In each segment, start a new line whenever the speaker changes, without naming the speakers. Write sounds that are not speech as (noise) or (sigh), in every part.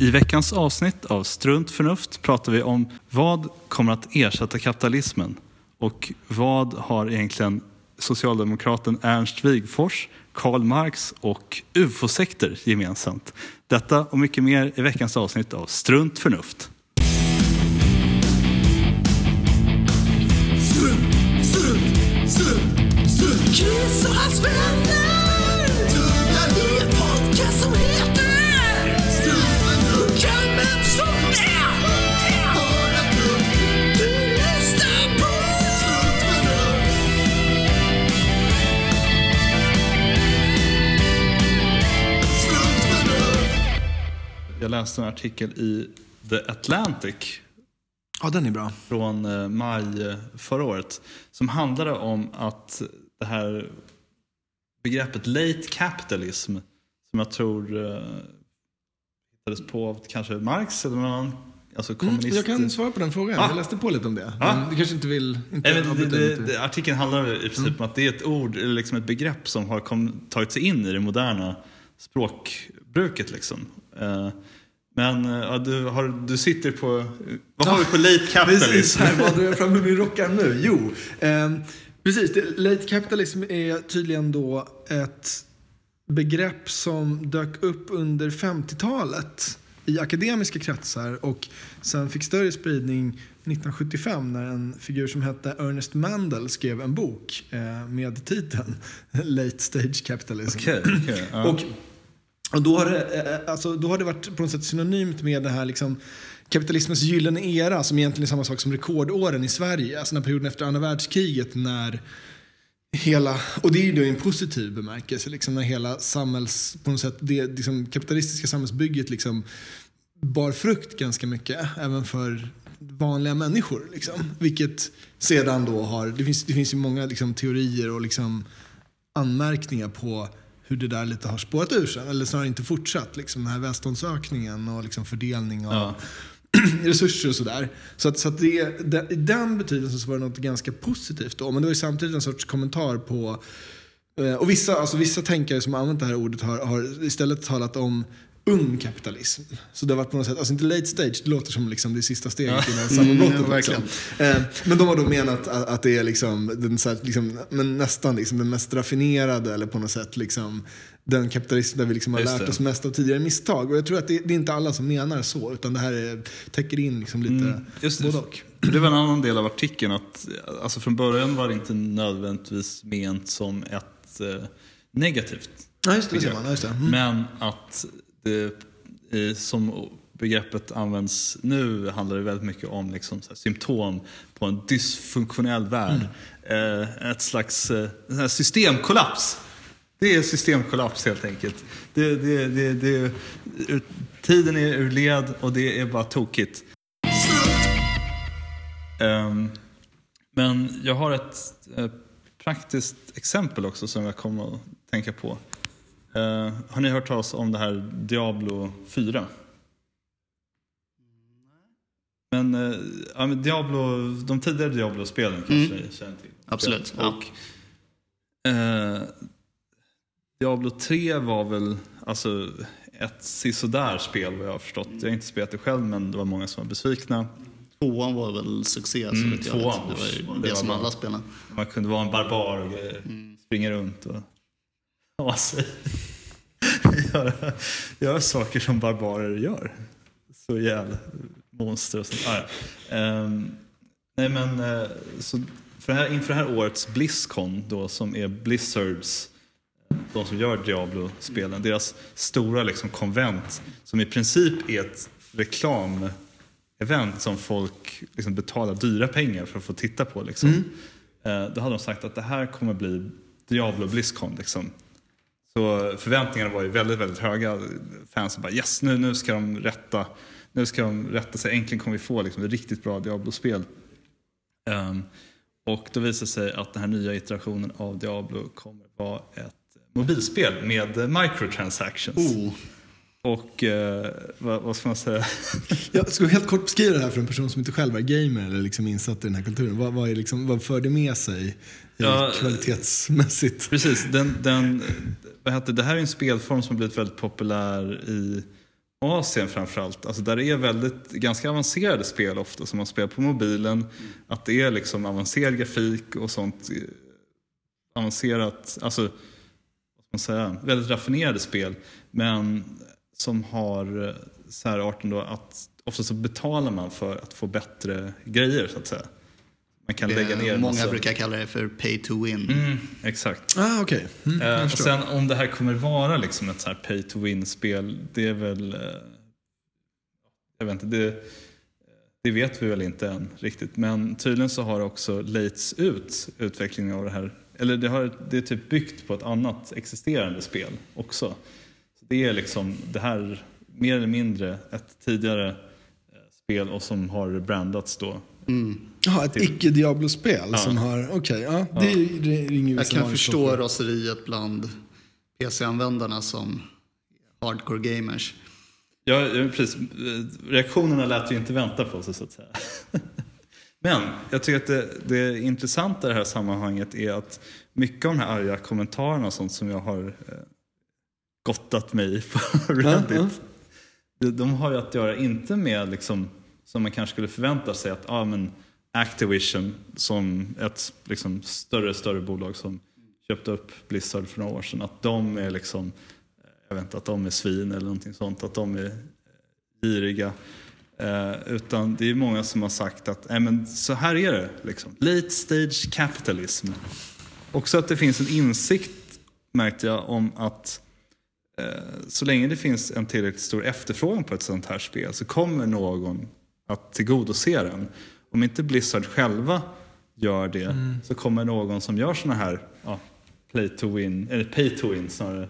I veckans avsnitt av Strunt förnuft pratar vi om vad kommer att ersätta kapitalismen och vad har egentligen socialdemokraten Ernst Wigforss, Karl Marx och ufo-sekter gemensamt. Detta och mycket mer i veckans avsnitt av Strunt förnuft.
Strunt, strunt, strunt, strunt.
Jag läste en artikel i The Atlantic
Ja, den är bra.
från eh, maj eh, förra året som handlade om att det här begreppet late capitalism som jag tror eh, hittades på av kanske Marx eller någon annan, alltså
Mm,
kommunist.
jag kan svara på den frågan.
Ah.
Jag läste på lite om det.
Ah.
Du kanske inte vill... Inte
Nej, det, det, det, artikeln handlar i princip om att det är ett ord, eller liksom ett begrepp som har kom, tagit sig in i det moderna språkbruket. Liksom. Eh, men eh, ja, du, har, du sitter på, vad har vi på late
Precis,
capitalism?
här, vad drar jag fram med min rockarm nu? Jo, ehm, precis. Late capitalism är tydligen då ett begrepp som dök upp under 50-talet i akademiska kretsar och sen fick större spridning 1975 när en figur som hette Ernest Mandel skrev en bok eh, med titeln (laughs) Late Stage Capitalism.
Okej, okej, ja.
Och, och då, har det, eh, alltså, då har det varit på något sätt synonymt med det här liksom, kapitalismens gyllene era som egentligen är samma sak som rekordåren i Sverige. Alltså den här perioden efter andra världskriget när hela, och det är ju då i en positiv bemärkelse, liksom när hela samhälls, på något sätt, det liksom, kapitalistiska samhällsbygget liksom bar frukt ganska mycket, även för vanliga människor. Liksom. Vilket sedan då har, det finns, det finns ju många liksom, teorier och liksom, anmärkningar på hur det där lite har spårat ur sig, eller snarare inte fortsatt. Liksom, den här välståndsökningen och liksom, fördelning av
Ja. (clears throat)
resurser och sådär. Så, att, så att det, det, i den betydelsen så var det något ganska positivt då. Men det var ju samtidigt en sorts kommentar på eh, och vissa, alltså vissa tänkare som har använt det här ordet har, har istället talat om ung kapitalism. Så det har varit på något sätt, alltså inte late stage, det låter som liksom det sista steget innan sammanbrottet.
Mm,
liksom. Eh, Men de har då menat att, att det är liksom, den, så här, liksom, men nästan liksom den mest raffinerade eller på något sätt liksom, den kapitalism där vi liksom har
Just
lärt
det.
oss mest av tidigare misstag. Och jag tror att det, det är inte alla som menar så, utan det här är, täcker in liksom lite
Mm, just det.
både och.
Det var en annan del av artikeln att alltså från början var det inte nödvändigtvis ment som ett eh, negativt
Ja, just det. det man. Just det. Mm.
Men att det, eh, som begreppet används nu handlar det väldigt mycket om liksom så här, symptom på en dysfunktionell värld. Eh, ett slags eh, här systemkollaps. Det är systemkollaps helt enkelt. Det, det, det, det, ur- tiden är ur led och det är bara tokigt. Um, men jag har ett eh, praktiskt exempel också som jag kommer att tänka på. Eh, har ni hört talas om det här Diablo 4? Men, eh, ja, men Diablo, de tidigare Diablo-spelen kanske ni känner till?
Absolut, ja.
Och, eh, Diablo 3 var väl alltså, ett sisådär spel vad jag har förstått. Jag har inte spelat det själv men det var många som var besvikna.
Tvåan var väl succé så
Mm,
jag
tvåan
Det var ju det,
det
som alla spelade.
Man kunde vara en barbar och grejer. Springa runt och (laughs) ha sig. (laughs) göra, göra saker som barbarer gör. Så ihjäl monster och sånt. Ah, ja. Ehm, nej men, eh, så för här, inför det här årets Blizzcon då, som är Blizzards, eh, de som gör Diablo-spelen, deras stora liksom, konvent som i princip är ett reklamevent som folk liksom, betalar dyra pengar för att få titta på. Liksom. Eh, då hade de sagt att det här kommer bli Diablo Blizzcon. Liksom. Så förväntningarna var ju väldigt, väldigt höga. Fansen bara yes, nu, nu ska de rätta nu ska de rätta sig. Äntligen kommer vi få liksom, ett riktigt bra Diablo-spel. Um, och då visar det sig att den här nya iterationen av Diablo kommer vara ett mobilspel med microtransactions.
Oh.
Och eh, vad, vad ska man säga? (laughs)
Jag ska helt kort beskriva det här för en person som inte själv är gamer eller liksom insatt i den här kulturen. Vad, vad, är liksom, vad för det med sig
Ja,
kvalitetsmässigt?
Precis, den, den, vad heter, det här är en spelform som blivit väldigt populär i Asien framförallt, alltså där det är väldigt, ganska avancerade spel ofta som man spelar på mobilen. Att det är liksom avancerad grafik och sånt. eh, Avancerat, alltså vad ska man säga, väldigt raffinerade spel. Men som har eh, så här arten då att ofta så betalar man för att få bättre grejer så att säga. Man kan lägga ner
Många
massa-
brukar kalla det för pay to win.
Mm, exakt.
Ah, okej. Mm,
Eh, och sen om det här kommer vara liksom ett så här pay to win-spel, det är väl... Eh, jag vet inte, det, det vet vi väl inte än riktigt. Men tydligen så har det också lejts ut utvecklingen av det här. Eller det, har, det är typ byggt på ett annat existerande spel också. Det är liksom det här mer eller mindre ett tidigare eh, spel och som har brandats då.
Jaha, ett icke-Diablo-spel som har, okej, ja, det, det ringer
Jag kan förstå raseriet bland PC-användarna som hardcore gamers.
Ja, ja, precis. Reaktionerna lät ju inte vänta på sig så att säga. (laughs) Men jag tycker att det, det intressanta i det här sammanhanget är att mycket av de här arga kommentarerna och sånt som jag har eh, gottat mig (laughs) på Reddit.
ja.
De, de har ju att göra inte med liksom, som man kanske skulle förvänta sig att ah, men Activision som ett liksom, större större bolag som köpte upp Blizzard för några år sedan. Att de är liksom, eh, jag vet inte, att de är svin eller någonting sånt. Att de är eh, giriga. Eh, utan det är många som har sagt att Nej, men så här är det. Liksom. Late stage capitalism. Också att det finns en insikt märkte jag om att så länge det finns en tillräckligt stor efterfrågan på ett sånt här spel så kommer någon att tillgodose den. Om inte Blizzard själva gör det så kommer någon som gör såna här ja, play to win, eller pay to win snarare,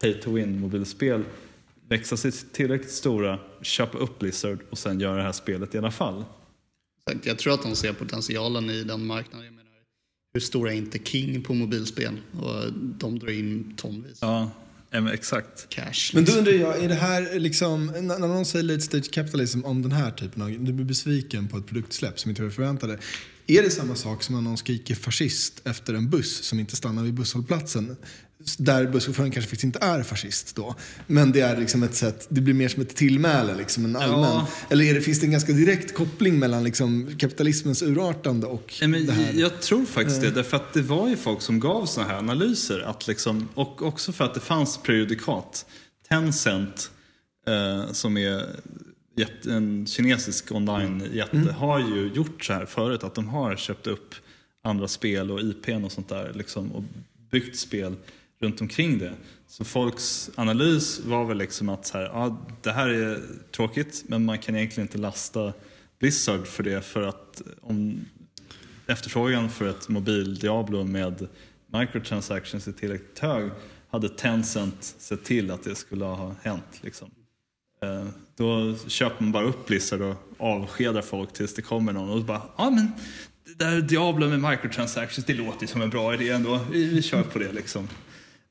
pay to win mobilspel växa sig tillräckligt stora, köpa upp Blizzard och sen göra det här spelet i alla fall.
Jag tror att de ser potentialen i den marknaden. Jag menar, hur stor är inte King på mobilspel? Och de drar in tonvis
Ja, ja men exakt.
cash.
Men då undrar jag, är det här liksom, när när någon säger late stage capitalism om den här typen av, du blir besviken på ett produktsläpp som inte var förväntade. Är det samma sak som när någon skriker fascist efter en buss som inte stannar vid busshållplatsen? Där busschauffören kanske faktiskt inte är fascist då. Men det är liksom ett sätt, det blir mer som ett tillmäle, liksom en allmän.
Ja.
Eller är det, finns det en ganska direkt koppling mellan liksom kapitalismens urartande och
Ja, men
det här?
Jag tror faktiskt det, därför att det var ju folk som gav såna här analyser. Att liksom, och också för att det fanns prejudikat. Tencent, eh, som är en kinesisk online-jätte,
Mm.
har ju gjort så här förut. Att de har köpt upp andra spel och IPn och sånt där. Liksom, och byggt spel runt omkring det. Så folks analys var väl liksom att så här, ah, det här är tråkigt men man kan egentligen inte lasta Blizzard för det för att om efterfrågan för ett mobil Diablo med microtransactions är tillräckligt hög hade Tencent sett till att det skulle ha hänt. Liksom. Eh, då köper man bara upp Blizzard och avskedar folk tills det kommer någon och bara ja men det där Diablo med microtransactions det låter ju som en bra idé ändå. Vi, vi kör på det liksom.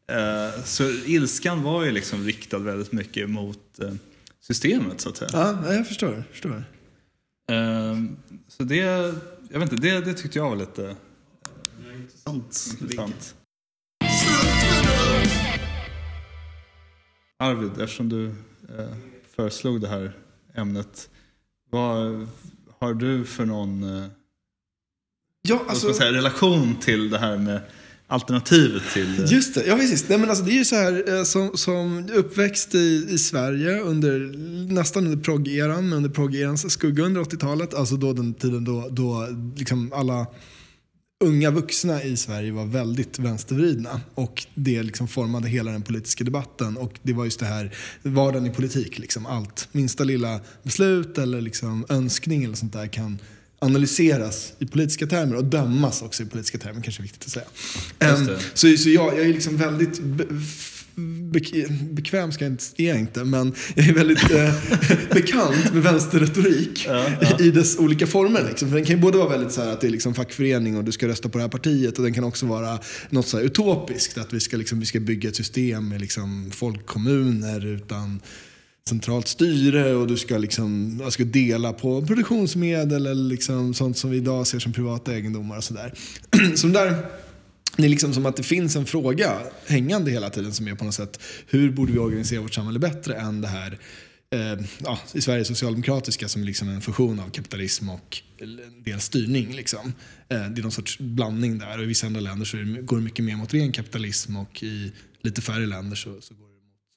Eh, Så ilskan var ju liksom riktad väldigt mycket mot eh, systemet så att säga.
Ja, jag förstår. förstår.
Ehm, Så det, jag vet inte, det, det tyckte jag var lite
Intressant.
intressant. Arvid, eftersom du eh, föreslog det här ämnet, vad har du för någon eh,
Ja,
vad ska
alltså,
man säga, relation till det här med alternativet till... Eh,
just det, ja precis. Nej, men alltså, det är ju så här, eh, som, som uppväxt i, i Sverige under, nästan under progg-eran, men under progg-erans skugga under 80-talet. Alltså då den tiden då, då liksom alla unga vuxna i Sverige var väldigt vänstervridna. Och det liksom formade hela den politiska debatten. Och det var just det här, vardagen i politik. Liksom allt, minsta lilla beslut eller liksom önskning eller sånt där kan analyseras i politiska termer och dömas också i politiska termer, kanske är viktigt att säga.
Det.
så, så jag, jag är liksom väldigt be, be, bekväm, ska jag inte, är jag inte, men jag är väldigt eh, (laughs) bekant med vänsterretorik
Ja, ja.
i dess olika former. Liksom. För den kan ju både vara väldigt så här att det är liksom fackförening och du ska rösta på det här partiet och den kan också vara något så här utopiskt, att vi ska, liksom, vi ska bygga ett system med liksom folkkommuner utan centralt styre och du ska, liksom, jag ska dela på produktionsmedel eller liksom sånt som vi idag ser som privata egendomar och sådär. (clears throat) Så där, det är liksom som att det finns en fråga hängande hela tiden som är på något sätt hur borde vi organisera vårt samhälle bättre än det här eh, ja, i Sverige socialdemokratiska som liksom en fusion av kapitalism och en del styrning. Liksom. Eh, det är någon sorts blandning där och i vissa andra länder så det, går det mycket mer mot ren kapitalism och i lite färre länder så, så går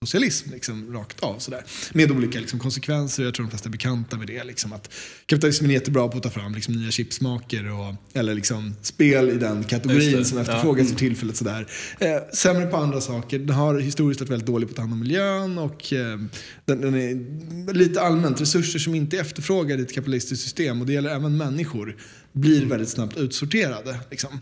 socialism liksom, rakt av. Sådär. Med olika liksom, konsekvenser, jag tror de flesta är bekanta med det. Liksom, att kapitalismen är jättebra på att ta fram liksom, nya chipsmaker och, eller liksom, spel i den kategorin som
ja.
efterfrågas för tillfället. Sådär. Eh, sämre på andra saker. Den har historiskt varit väldigt dålig på att ta hand om miljön och eh, den, den är lite allmänt, resurser som inte är efterfrågade i ett kapitalistiskt system och det gäller även människor, blir väldigt snabbt utsorterade. Liksom.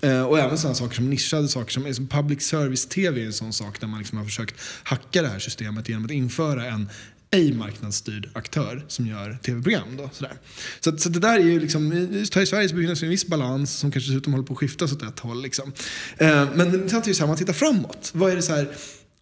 Eh, och även sådana saker som nischade saker som, som public service-tv är en sån sak där man liksom har försökt hacka det här systemet genom att införa en ej marknadsstyrd aktör som gör tv-program. Då, sådär. Så, så det där är ju liksom, just här i Sverige så befinner sig en viss balans som kanske dessutom håller på att skiftas åt ett håll. Liksom. Eh, men det är ju så här, om man tittar framåt. Vad är det så här,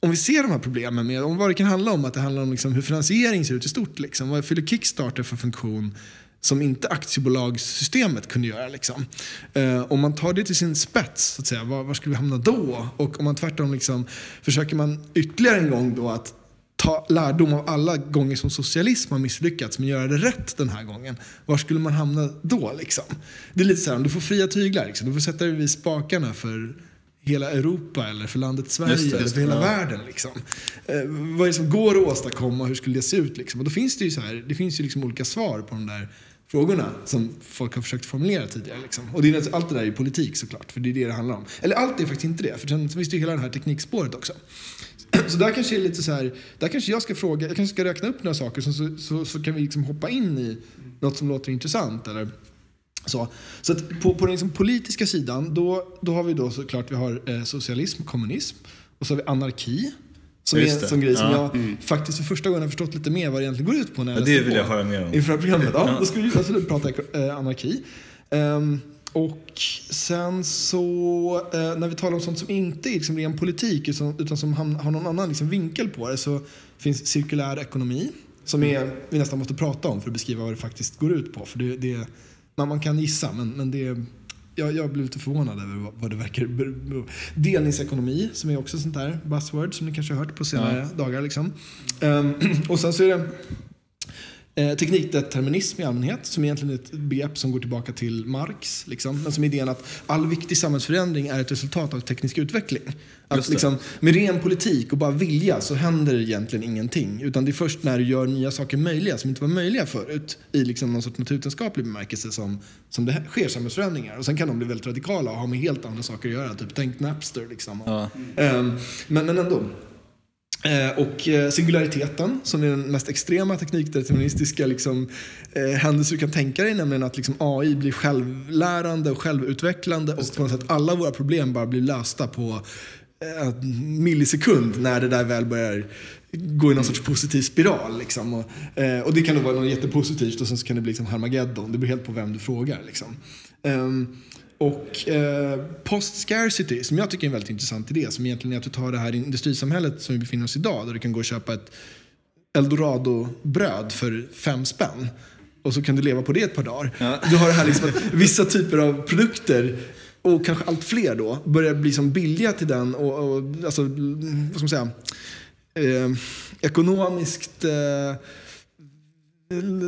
om vi ser de här problemen med, om vad det kan handla om, att det handlar om liksom hur finansiering ser ut i stort. Liksom. Vad fyller Kickstarter för funktion som inte aktiebolagssystemet kunde göra. Liksom. Eh, om man tar det till sin spets, så att säga, var, var skulle vi hamna då? Och om man tvärtom liksom, försöker man ytterligare en gång då att ta lärdom av alla gånger som socialism har misslyckats men göra det rätt den här gången. Var skulle man hamna då? Liksom? Det är lite så här, om du får fria tyglar, liksom, du får sätta dig vid spakarna för hela Europa eller för landet Sverige
Just det,
eller
just
för hela
ja.
världen. Liksom. Eh, vad är det som går att åstadkomma och hur skulle det se ut? Liksom? Och då finns det ju, så här, det finns ju liksom olika svar på de där frågorna som folk har försökt formulera tidigare. Liksom. Och det är, allt det där är politik såklart, för det är det det handlar om. Eller allt är faktiskt inte det, för sen finns det ju hela det här teknikspåret också. (clears throat) Så där kanske är lite så här, där kanske jag ska fråga, jag kanske ska räkna upp några saker så, så, så, så kan vi liksom hoppa in i något som låter intressant. Eller så, så att på, på den liksom politiska sidan, då, då har vi då såklart vi har eh, socialism, kommunism och så har vi anarki. Som är en sån grej som
Ja.
jag faktiskt för första gången har förstått lite mer vad det egentligen går ut på när jag
Ja, det vill
på
jag höra mer om.
Inför programmet. (laughs) Ja, då ska vi absolut prata eh, anarki. Ehm, och sen så, eh, när vi talar om sånt som inte är liksom ren politik utan, utan som har någon annan liksom vinkel på det så finns cirkulär ekonomi. Som är, vi nästan måste prata om för att beskriva vad det faktiskt går ut på. För det, det, man, man kan gissa men, men det jag, jag blev lite förvånad över vad, vad det verkar Delningsekonomi som är också sånt där buzzword som ni kanske har hört på senare dagar. Liksom. Ehm, (clears throat) och sen så är det Eh, teknikdeterminism i allmänhet, som egentligen är ett begrepp som går tillbaka till Marx. Liksom, men som idén att all viktig samhällsförändring är ett resultat av teknisk utveckling. Att liksom, med ren politik och bara vilja så händer egentligen ingenting. Utan det är först när du gör nya saker möjliga som inte var möjliga förut i liksom någon sorts naturvetenskaplig bemärkelse som, som det sker samhällsförändringar. Och sen kan de bli väldigt radikala och ha med helt andra saker att göra. Typ tänk Napster liksom.
Ja.
Ehm, men, men ändå. Eh, och eh, singulariteten, som är den mest extrema teknikdeterministiska liksom, eh, händelse du kan tänka dig, nämligen att liksom, AI blir självlärande och självutvecklande och på något sätt alla våra problem bara blir lösta på eh, en millisekund när det där väl börjar gå i någon sorts positiv spiral. Liksom. Och, eh, och det kan då vara något jättepositivt och sen så kan det bli liksom Harmageddon. Det beror helt på vem du frågar. Liksom. Ehm, och eh, post-scarcity, som jag tycker är en väldigt intressant idé, som egentligen är att du tar det här industrisamhället som vi befinner oss i idag, där du kan gå och köpa ett eldorado-bröd för fem spänn. Och så kan du leva på det ett par dagar. Du har det här liksom att vissa typer av produkter och kanske allt fler då börjar bli som billiga till den och, och alltså, vad ska man säga, eh, ekonomiskt eh,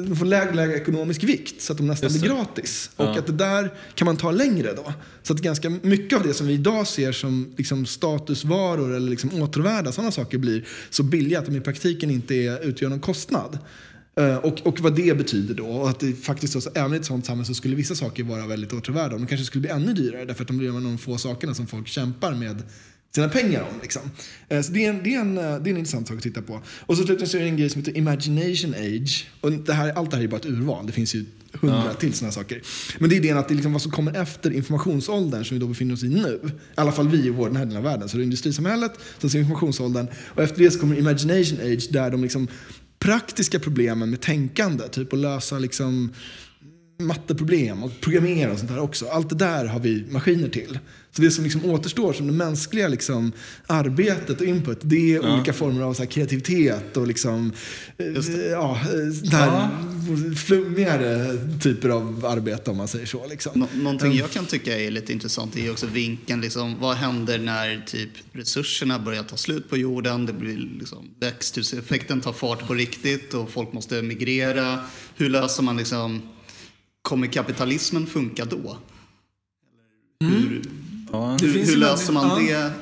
de får lägre, lägre ekonomisk vikt så att de nästan blir gratis. Och
Ja.
att det där kan man ta längre då. Så att ganska mycket av det som vi idag ser som liksom statusvaror eller liksom åtråvärda, sådana saker blir så billiga att de i praktiken inte är, utgör någon kostnad. Eh, Och, och vad det betyder då. Och att det faktiskt också, även i ett sånt samhälle så skulle vissa saker vara väldigt åtråvärda. De kanske skulle bli ännu dyrare därför att de blir en av de få sakerna som folk kämpar med sina pengar om. Liksom. Eh, Så det är, en, det, är en, eh, det är en intressant sak att titta på. Och så slutligen så är det en grej som heter Imagination Age. Och det här, allt det här är bara ett urval. Det finns ju hundra till sådana saker. Men det är idén att det är liksom vad som kommer efter informationsåldern som vi då befinner oss i nu. I alla fall vi i vår, den här delen av världen. Så det är industrisamhället, sen så informationsåldern. Och efter det så kommer Imagination Age där de liksom praktiska problemen med tänkande, typ att lösa liksom matteproblem och programmera och sånt där också. Allt det där har vi maskiner till. Så det som liksom återstår som det mänskliga liksom, arbetet och input, det är olika former av så här, kreativitet och liksom, ja, här flummigare typer av arbete om man säger så. Liksom.
Nå- någonting jag kan tycka är lite intressant är också vinkeln. Liksom, vad händer när typ, resurserna börjar ta slut på jorden? Det blir liksom, växthuseffekten tar fart på riktigt och folk måste migrera. Hur löser man liksom... Kommer kapitalismen funka då? Eller Hur,
Ja.
Hur, hur löser man
väldigt-
det?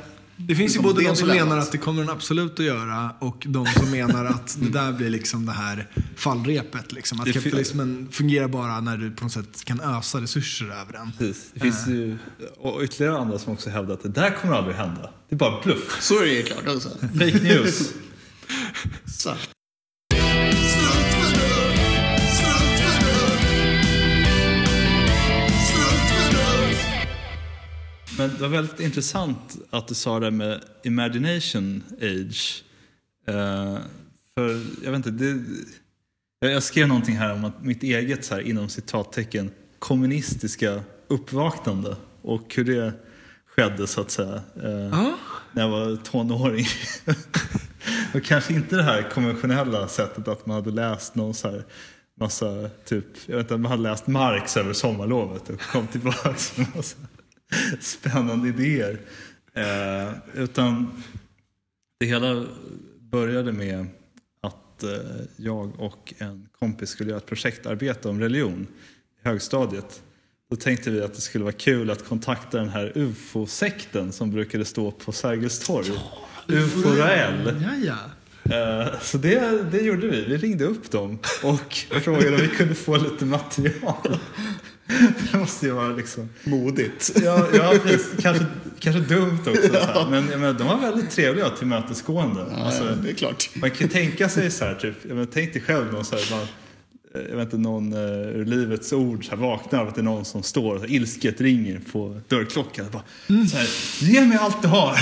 Det finns ju både de som
dilemmat.
menar att det kommer den absolut att göra och de som menar att det där blir liksom det här fallrepet. Liksom. Att
Det
kapitalismen fungerar bara när du på något sätt kan ösa resurser över den.
Precis. Det finns ju och ytterligare andra som också hävdar att det där kommer aldrig hända. Det är bara bluff.
Så är det ju klart också.
Fake news. (laughs)
Så.
Men det var väldigt intressant att du sa det med imagination age. Eh, för jag vet inte, det, jag, skrev någonting här om att mitt eget så här, inom citattecken kommunistiska uppvaknande och hur det skedde så att säga. Eh, När jag var tonåring. (laughs) och kanske inte det här konventionella sättet att man hade läst någon så här massa, typ, jag vet inte, man hade läst Marx över sommarlovet och kom tillbaka (laughs) med massa (laughs) spännande idéer. Eh, utan det hela började med att eh, jag och en kompis skulle göra ett projektarbete om religion i högstadiet. Då tänkte vi att det skulle vara kul att kontakta den här ufo-sekten som brukade stå på Sergels torg. ufo Rael.
Ja, ja.
Eh, Så det, det gjorde vi. Vi ringde upp dem och frågade om vi kunde få lite material. Det måste ju vara liksom...
Modigt.
Ja, ja precis. Kanske, kanske dumt också. Så här. Men jag menar, de var väldigt trevliga och tillmötesgående.
Ja,
Alltså,
det är klart.
man kan tänka sig så här, typ, jag menar, tänk dig själv någon så här, man, jag vet inte, någon uh, ur livets ord så här, vaknar av att det är någon som står och ilsket ringer på dörrklockan. Och bara, så här, Ge mig allt du har!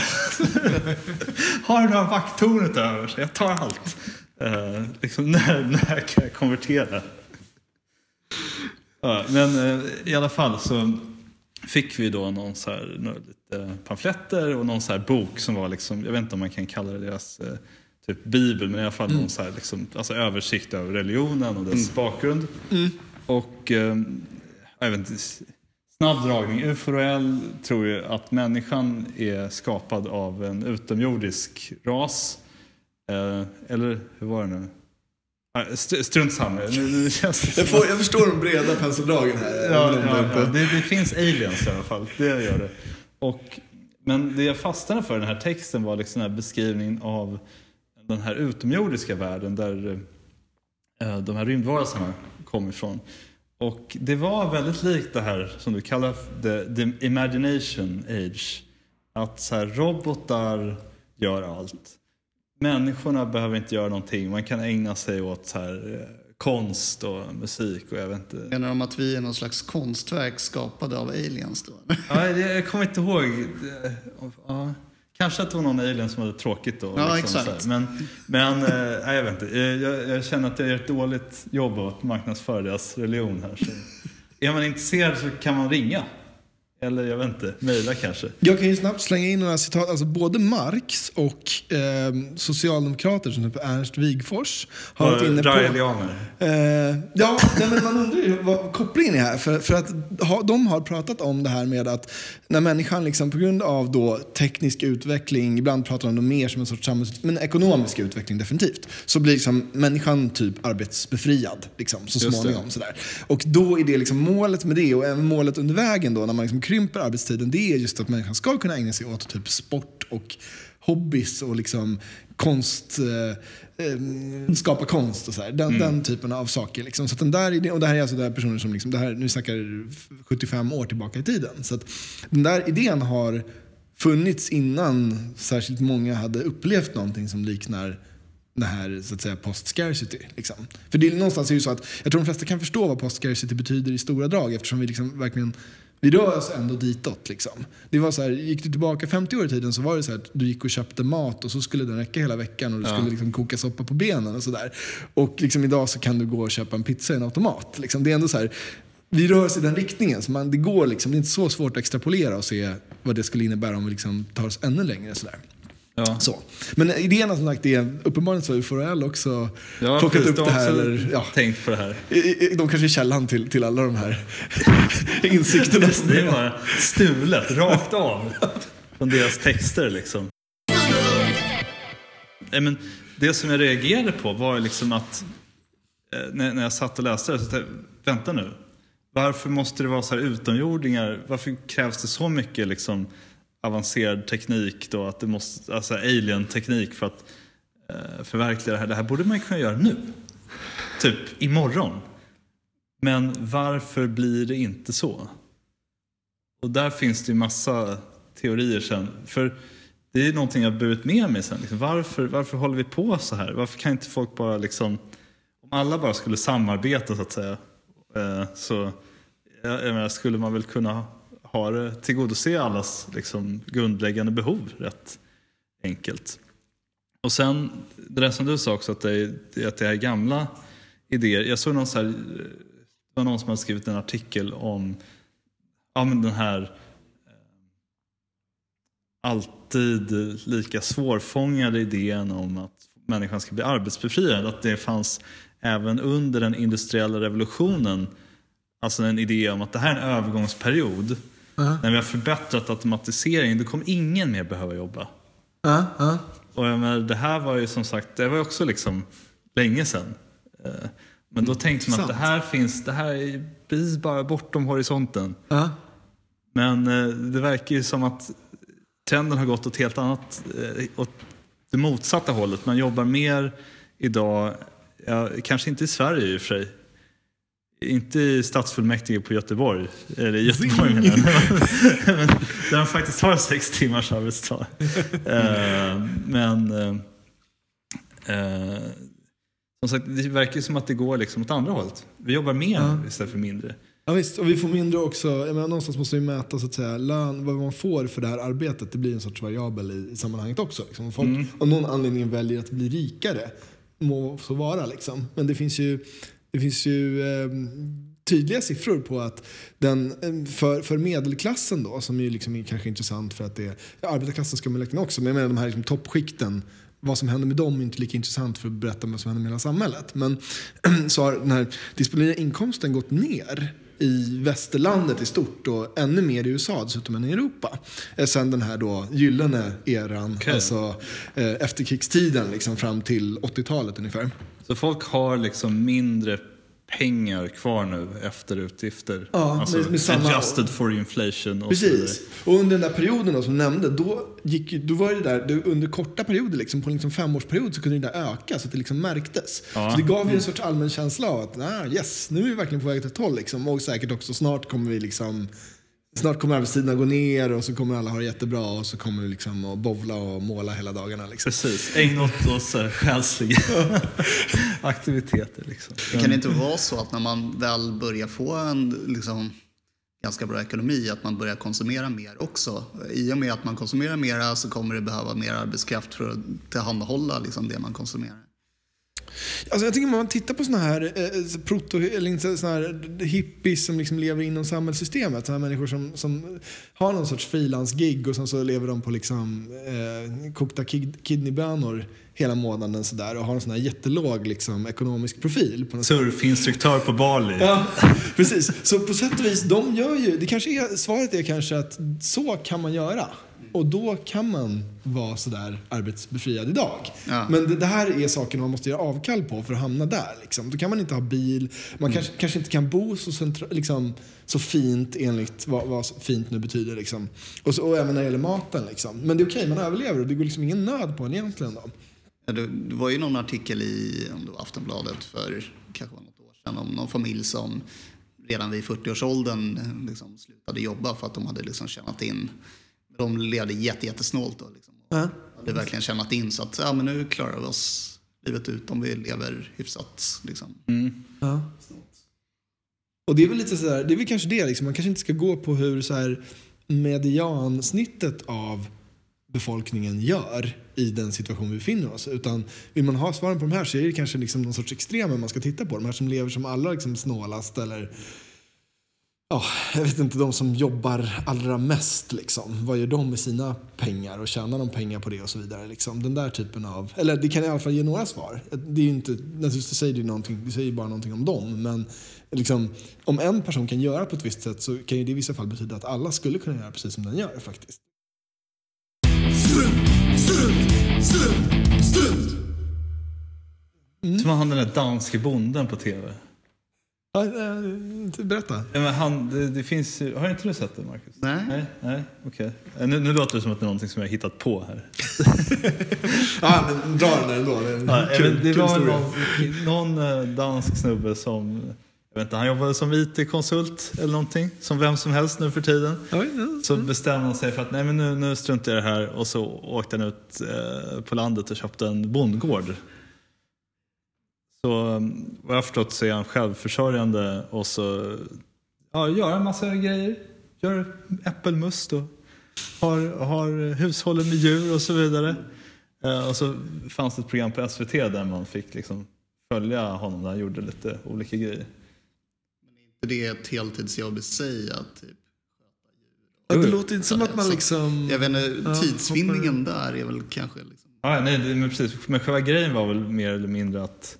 (laughs) har du några vakttornet över? Så jag tar allt. Eh, liksom, när, när kan jag konvertera? Ja, men eh, i alla fall så fick vi då någon så här, några lite pamfletter och någon så här bok som var liksom, jag vet inte om man kan kalla det deras eh, typ bibel, men i alla fall någon så här liksom, alltså översikt över religionen och dess bakgrund. Och eh, jag vet inte, snabb dragning. UFOL tror ju att människan är skapad av en utomjordisk ras. Eh, eller hur var det nu? St- Strunt samma. Nu, känns
Jag, får, jag förstår de breda penseldragen här.
Ja, ja,
det
ja. Det, det finns aliens i alla fall. Det gör det. Och, men det jag fastnade för i den här texten var liksom den här beskrivningen av den här utomjordiska världen där eh, de här rymdvarelserna kom ifrån. Och det var väldigt likt det här som du kallar the, the imagination age. Att så här, robotar gör allt. Människorna behöver inte göra någonting. Man kan ägna sig åt så här, eh, konst och musik och jag vet inte.
Menar de att vi är någon slags konstverk skapade av aliens då? (laughs)
Ja, jag kommer inte ihåg. Ja, kanske att det var någon alien som hade tråkigt då.
Ja,
liksom,
exakt.
Men, men nej, jag vet inte. Jag, jag, jag känner att jag gör ett dåligt jobb av att marknadsföra deras religion här. Så. (laughs) Är man intresserad så kan man ringa. Eller jag vet inte, mejla kanske.
Jag kan ju snabbt slänga in några citat. Alltså både Marx och eh, socialdemokrater som typ Ernst Wigforss har varit inne på... Eh, ja, nej, men man undrar ju vad kopplingen är här. För, för att ha, de har pratat om det här med att när människan liksom, på grund av då teknisk utveckling, ibland pratar de om mer som en sorts samhälls... Men ekonomisk utveckling definitivt. Så blir liksom människan typ arbetsbefriad liksom, så
Just
småningom. Sådär. Och då är det liksom målet med det och även målet under vägen då när man liksom krymper arbetstiden. Det är just att människan ska kunna ägna sig åt typ sport och hobbys och liksom konst, eh, eh, skapa konst och så här. Den, den typen av saker. Liksom. Så den där idén, och det här är alltså det här personer som, liksom, det här, nu snackar 75 år tillbaka i tiden. Så den där idén har funnits innan särskilt många hade upplevt någonting som liknar det här så att säga post-scarcity. Liksom. För det är någonstans är det ju så att jag tror de flesta kan förstå vad post-scarcity betyder i stora drag eftersom vi liksom verkligen vi rör oss ändå ditåt. Liksom. Det var så här, gick du tillbaka 50 år i tiden så var det så att du gick och köpte mat och så skulle den räcka hela veckan och du skulle liksom koka soppa på benen och sådär. Och liksom idag så kan du gå och köpa en pizza i en automat. Liksom. Det är ändå så här, vi rör oss i den riktningen. Så man, det, går liksom, det är inte så svårt att extrapolera och se vad det skulle innebära om vi liksom tar oss ännu längre. Sådär.
Ja.
Så. Men idén som sagt är uppenbarligen så har ju Forell också
Ja,
plockat
precis,
upp
de
det här. Eller, ja,
tänkt på det här.
de kanske är källan till, till alla de här (laughs) insikterna. som
Det är bara stulet, rakt av. Från deras texter liksom. Nej, men det som jag reagerade på var liksom att eh, när, när jag satt och läste det så tänkte jag, vänta nu. Varför måste det vara så här utomjordingar? Varför krävs det så mycket liksom avancerad teknik då? Att det måste, alltså alien-teknik för att eh, förverkliga det här. Det här borde man ju kunna göra nu. Typ imorgon. Men varför blir det inte så? Och där finns det ju massa teorier sen. För det är någonting jag burit med mig sen. Liksom, varför, varför håller vi på så här? Varför kan inte folk bara liksom... Om alla bara skulle samarbeta så att säga. Eh, så jag, jag menar, skulle man väl kunna har tillgodose allas liksom, grundläggande behov rätt enkelt. Och sen det där som du sa också att det är, att det är gamla idéer. Jag såg någon så här, det var någon som hade skrivit en artikel om ja, men den här eh, alltid lika svårfångade idén om att människan ska bli arbetsbefriad. Att det fanns även under den industriella revolutionen alltså en idé om att det här är en övergångsperiod.
Ja,
När vi har förbättrat automatiseringen, då kommer ingen mer behöva jobba.
ja.
Och jag menar, det här var ju som sagt, det var också liksom länge sedan. Eh, Men då tänkte man att det här finns, det här är precis bara bortom horisonten.
ja.
Men eh, det verkar ju som att trenden har gått åt helt annat, eh, åt det motsatta hållet. Man jobbar mer idag, ja, kanske inte i Sverige i och för sig, inte i stadsfullmäktige på Göteborg, eller Göteborg menar jag. (laughs) Där de faktiskt har sex timmars arbetsdag. (laughs) Eh, Men eh, som sagt, det verkar som att det går liksom åt andra hållet. Vi jobbar mer istället för mindre.
Ja, visst, och vi får mindre också, jag menar, någonstans måste vi mäta så att säga, lön, vad man får för det här arbetet. Det blir en sorts variabel i, i sammanhanget också. Liksom. Om folk
Mm.
av någon anledning väljer att bli rikare, må så vara. Liksom. Men det finns ju, det finns ju eh, tydliga siffror på att den, ehm, för, för medelklassen då, som ju liksom är kanske intressant för att det är, ja, arbetarklassen ska man räkna också, men jag menar de här liksom toppskikten vad som händer med dem är inte lika intressant för att berätta vad som händer med hela samhället. Men (clears throat) så har den här disponibla inkomsten gått ner i västerlandet i stort och ännu mer i USA dessutom än i Europa. Eh, Sen den här då gyllene eran,
Okej.
alltså eh, efterkrigstiden liksom fram till 80-talet ungefär.
Så folk har liksom mindre pengar kvar nu efter utgifter?
Ja,
alltså,
med- med samma-
Adjusted for inflation och.
Precis. Och under den där perioden då, som du nämnde, då, gick, då var det där, under korta perioder, liksom, på en liksom femårsperiod, så kunde det där öka så att det liksom märktes.
Ja.
Så det gav ju en sorts allmän känsla av att ah, yes, nu är vi verkligen på väg åt ett håll. Liksom. Och säkert också snart kommer vi liksom Snart kommer arbetstiderna gå ner och så kommer alla ha det jättebra och så kommer vi liksom att bovla och måla hela dagarna. Liksom.
Precis, ägna åt här själsliga (laughs) aktiviteter. Liksom.
Det kan inte vara så att när man väl börjar få en liksom, ganska bra ekonomi, att man börjar konsumera mer också. I och med att man konsumerar mer så kommer det behöva mer arbetskraft för att tillhandahålla liksom, det man konsumerar.
Alltså jag tycker om man tittar på såna här, eh, proto, eller såna här hippies som liksom lever inom samhällssystemet. Såna här människor som, som har någon sorts frilansgig och sen så lever de på liksom, eh, kokta kid, kidneybönor hela månaden sådär och har en sån här jättelåg liksom, ekonomisk profil. På
Surfinstruktör på Bali.
Ja, precis. Så på sätt och vis, de gör ju, det kanske är, svaret är kanske att så kan man göra. Och då kan man vara sådär arbetsbefriad idag.
Ja.
Men det, det här är saker man måste göra avkall på för att hamna där. Liksom. Då kan man inte ha bil, man kanske, kanske inte kan bo så, centra, liksom, så fint enligt vad, vad fint nu betyder. Liksom. Och, så, och även när det gäller maten. Liksom. Men det är okej, man överlever och det går liksom ingen nöd på en egentligen. Då.
Ja, Det det var ju någon artikel i om det var Aftonbladet för kanske något år sedan om någon familj som redan vid 40-årsåldern eh, liksom slutade jobba för att de hade liksom tjänat in. De levde jätte, jättesnålt då. Liksom.
Ja.
Hade verkligen tjänat in så att ja, men nu klarar vi oss livet ut om vi lever hyfsat. Liksom.
Ja. Och det är väl lite sådär, det är väl kanske det liksom. Man kanske inte ska gå på hur så här mediansnittet av befolkningen gör i den situation vi befinner oss. Utan vill man ha svaren på de här så är det kanske liksom någon sorts extremer man ska titta på. De här som lever som allra liksom snålast eller ja, jag vet inte, de som jobbar allra mest. Liksom. Vad gör de med sina pengar och tjänar de pengar på det och så vidare. Liksom. Den där typen av, eller det kan i alla fall ge några svar. Det är ju inte, naturligtvis säger det, någonting, det säger bara någonting om dem. Men liksom, om en person kan göra på ett visst sätt så kan ju det i vissa fall betyda att alla skulle kunna göra precis som den gör faktiskt.
Strunt, strunt, strunt, strunt.
Som han den där danske bonden på tv.
Ja, eh, berätta.
Ja, men han, det, det finns har inte du sett det Marcus?
Nej.
Nej, nej okej. Eh, Nu, nu låter det som att det är någonting som jag har hittat på här. (laughs)
Ja, men dra den ändå. Det
Ja,
kul,
men det
kul
var någon, någon eh, dansk snubbe som, jag vet inte, han jobbade som IT-konsult eller någonting. Som vem som helst nu för tiden.
Oj, ja.
Så bestämde han sig för att nej men nu, nu struntar jag i det här och så åkte han ut eh, på landet och köpte en bondgård. Så eh, vad jag har förstått så är han självförsörjande och så ja, gör en massa grejer. Gör äppelmust och har, har hushållen med djur och så vidare. Eh, och så fanns det ett program på SVT där man fick liksom följa honom när han gjorde lite olika grejer.
Det är ett heltidsjobb i sig att typ,
Ja, det låter inte som att man liksom...
Jag vet inte,
Ja,
tidsvinningen där är väl kanske liksom,
Ja, nej, det, men precis. Men själva grejen var väl mer eller mindre att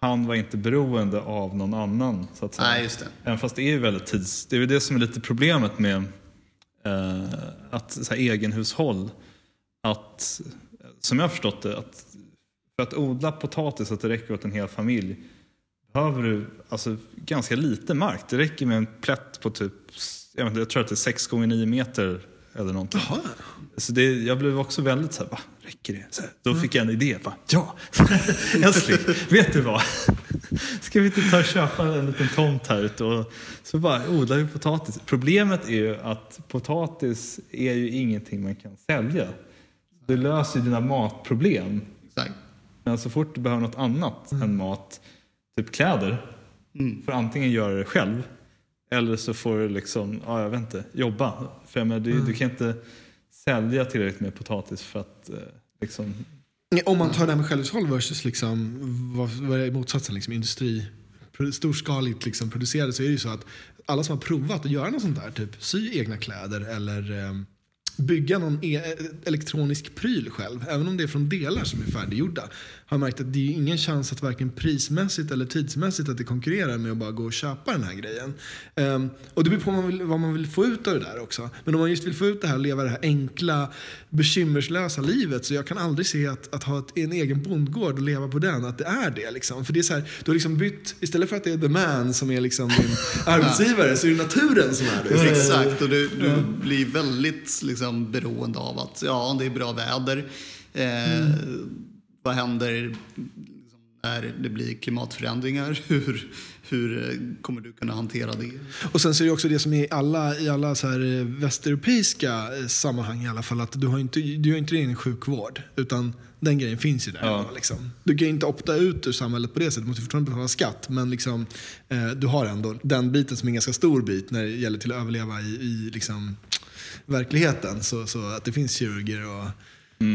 han var inte beroende av någon annan. Så att säga.
Nej, just det.
Även fast det är ju väldigt tids... Det är ju det som är lite problemet med eh, att så här, egenhushåll. Att, som jag har förstått det, att för att odla potatis så att det räcker åt en hel familj behöver du alltså, ganska lite mark. Det räcker med en plätt på typ, jag, vet jag tror att det är 6 gånger 9 meter eller någonting.
Jaha.
Så det, jag blev också väldigt så här, va, räcker det? Så här, då fick jag en idé. Va, ja, (laughs) älskling, vet du vad? (laughs) Ska vi inte ta och köpa en liten tomt här ute och så bara odlar vi potatis. Problemet är ju att potatis är ju ingenting man kan sälja. Det löser ju dina matproblem.
Exakt.
Men så fort du behöver något annat än mat, typ kläder,
Mm.
får antingen göra det själv eller så får du liksom, ja jag vet inte, jobba. För jag menar, du, du kan inte sälja tillräckligt med potatis för att eh, liksom,
Om man tar det här med självhushåll versus liksom, vad, vad är motsatsen, liksom industri, storskaligt liksom producerade så är det ju så att alla som har provat att göra något sånt där, typ sy egna kläder eller eh, bygga någon e elektronisk pryl själv, även om det är från delar som är färdiggjorda, har märkt att det är ingen chans att varken prismässigt eller tidsmässigt att det konkurrerar med att bara gå och köpa den här grejen. Ehm, och det beror på vad man, vill, vad man vill få ut av det där också. Men om man just vill få ut det här leva det här enkla, bekymmerslösa livet så jag kan aldrig se att, att ha ett, en egen bondgård och leva på den, att det är det. Liksom. För det är så här, du har liksom bytt, istället för att det är the man som är liksom din (laughs) arbetsgivare så är det naturen som är det.
Exakt, och du, du blir väldigt liksom, beroende av att ja, det är bra väder. Eh, Vad händer liksom, när det blir klimatförändringar? (laughs) Hur, hur eh, kommer du kunna hantera det?
Och sen så är det också det som är i alla, i alla så här eh, västeuropeiska eh, sammanhang i alla fall att du har inte, du har inte din sjukvård utan den grejen finns ju där.
Ja.
Liksom. Du kan inte opta ut ur samhället på det sättet, du måste fortfarande betala skatt men liksom, eh, du har ändå den biten som är en ganska stor bit när det gäller till att överleva i, i liksom, verkligheten. Så, så att det finns kirurger och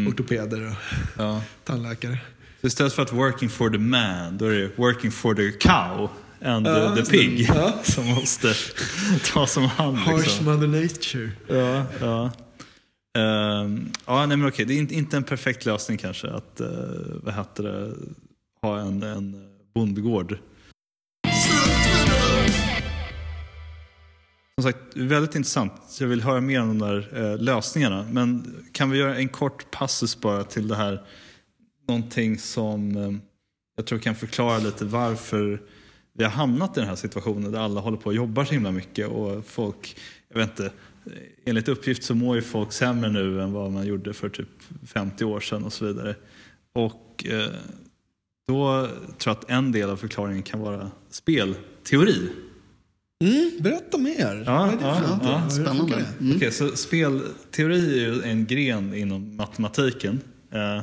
ortopeder och
ja. (laughs)
tandläkare.
Så istället för att working for the man, då är det working for the cow and
Ja,
the, the pig
Ja. (laughs)
som måste (laughs) ta som hand.
Harsh
Liksom.
mother nature.
Ja, ja. Ehm, ja, nej men okej, det är inte, inte en perfekt lösning kanske att uh, vad heter det, ha en, en bondgård. Som sagt, väldigt intressant. Jag vill höra mer om de där eh, lösningarna. Men kan vi göra en kort passus bara till det här, någonting som eh, jag tror kan förklara lite varför vi har hamnat i den här situationen där alla håller på och jobbar så himla mycket och folk, jag vet inte, eh, enligt uppgift så mår ju folk sämre nu än vad man gjorde för typ 50 år sedan och så vidare. Och eh, då tror jag att en del av förklaringen kan vara spelteori.
Mm, berätta mer.
Ja,
Vad är det för
ja, ja.
Spännande. Mm.
Okej, så spelteori är ju en gren inom matematiken. Eh,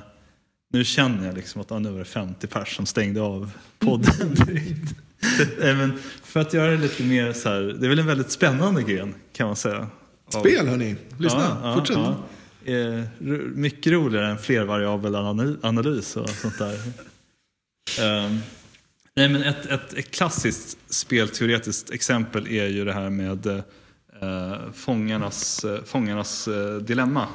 nu känner jag liksom att ah, nu är det 50 pers som stängde av podden (laughs) direkt. Men för att göra det lite mer så här, det är väl en väldigt spännande gren kan man säga.
Spel hörni, lyssna,
Ja, ja,
fortsätt.
ja. Eh, mycket roligare än flervariabel ana- analys och sånt där. (laughs) Ehm, Nej, men ett, ett, ett klassiskt spelteoretiskt exempel är ju det här med eh, fångarnas, eh, fångarnas eh, dilemma.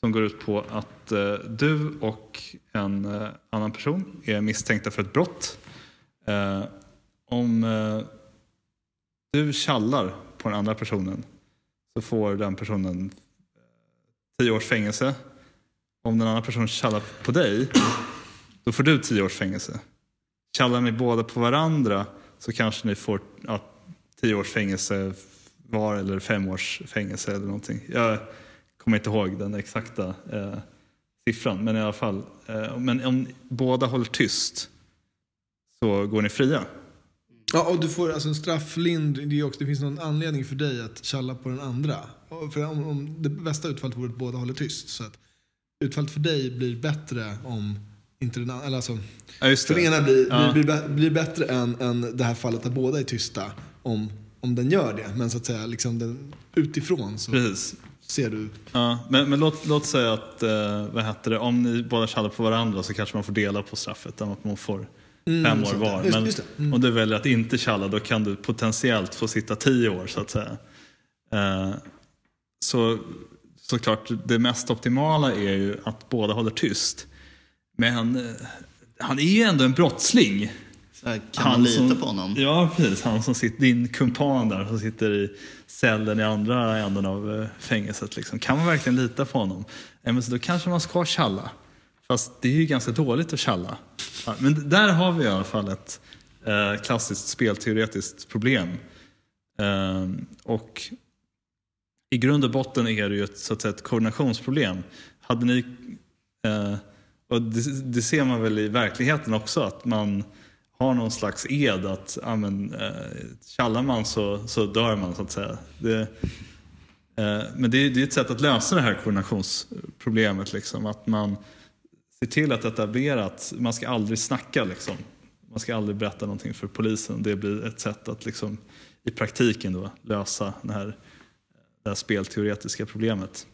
Som går ut på att eh, du och en eh, annan person är misstänkta för ett brott. Eh, om eh, du kallar på den andra personen så får den personen eh, tio års fängelse. Om den andra personen kallar på dig då får du tio års fängelse. Kallar ni båda på varandra så kanske ni får ja, tio års fängelse var eller fem års fängelse eller någonting. Jag kommer inte ihåg den exakta eh, siffran men i alla fall. Eh, men om båda håller tyst så går ni fria.
Ja, och du får alltså en strafflind, det, är också, det finns någon anledning för dig att tjalla på den andra. För om, om det bästa utfallet vore att båda håller tyst. Så att utfallet för dig blir bättre om inte den andra, eller alltså,
Ja, just
för den
det.
ena blir,
Ja.
blir, blir, bä- blir bättre än, än det här fallet där båda är tysta om, om den gör det. Men så att säga liksom den, utifrån så
Precis.
ser du
Ja, men men låt, låt säga att eh, vad heter det, om ni båda kallar på varandra så kanske man får dela på straffet. Att man får fem år
sånt där.
var.
Just-
men
just det.
om du väljer att inte kalla då kan du potentiellt få sitta tio år så att säga. Eh, så såklart, det mest optimala är ju att båda håller tyst. Men eh, han är ju ändå en brottsling.
Här, kan man lita
som,
på honom?
Ja, precis. Han som sitter, din kumpan där som sitter i cellen i andra änden av eh, fängelset. Liksom. Kan man verkligen lita på honom? Ja, men så då kanske man ska tjalla. Fast det är ju ganska dåligt att tjalla. Ja, men där har vi i alla fall ett eh, klassiskt spelteoretiskt problem. Eh, och i grund och botten är det ju ett, så att säga, ett koordinationsproblem. Hade ni, eh, och det, det ser man väl i verkligheten också, att man har någon slags ed att ja, men, eh, tjallar man så, så dör man så att säga. Det, eh, men det, är- det är ett sätt att lösa det här koordinationsproblemet. Liksom, att man ser till att etablera att man ska aldrig snacka. Liksom. Man ska aldrig berätta någonting för polisen. Det blir ett sätt att liksom, i praktiken då, lösa den här, det här spelteoretiska problemet.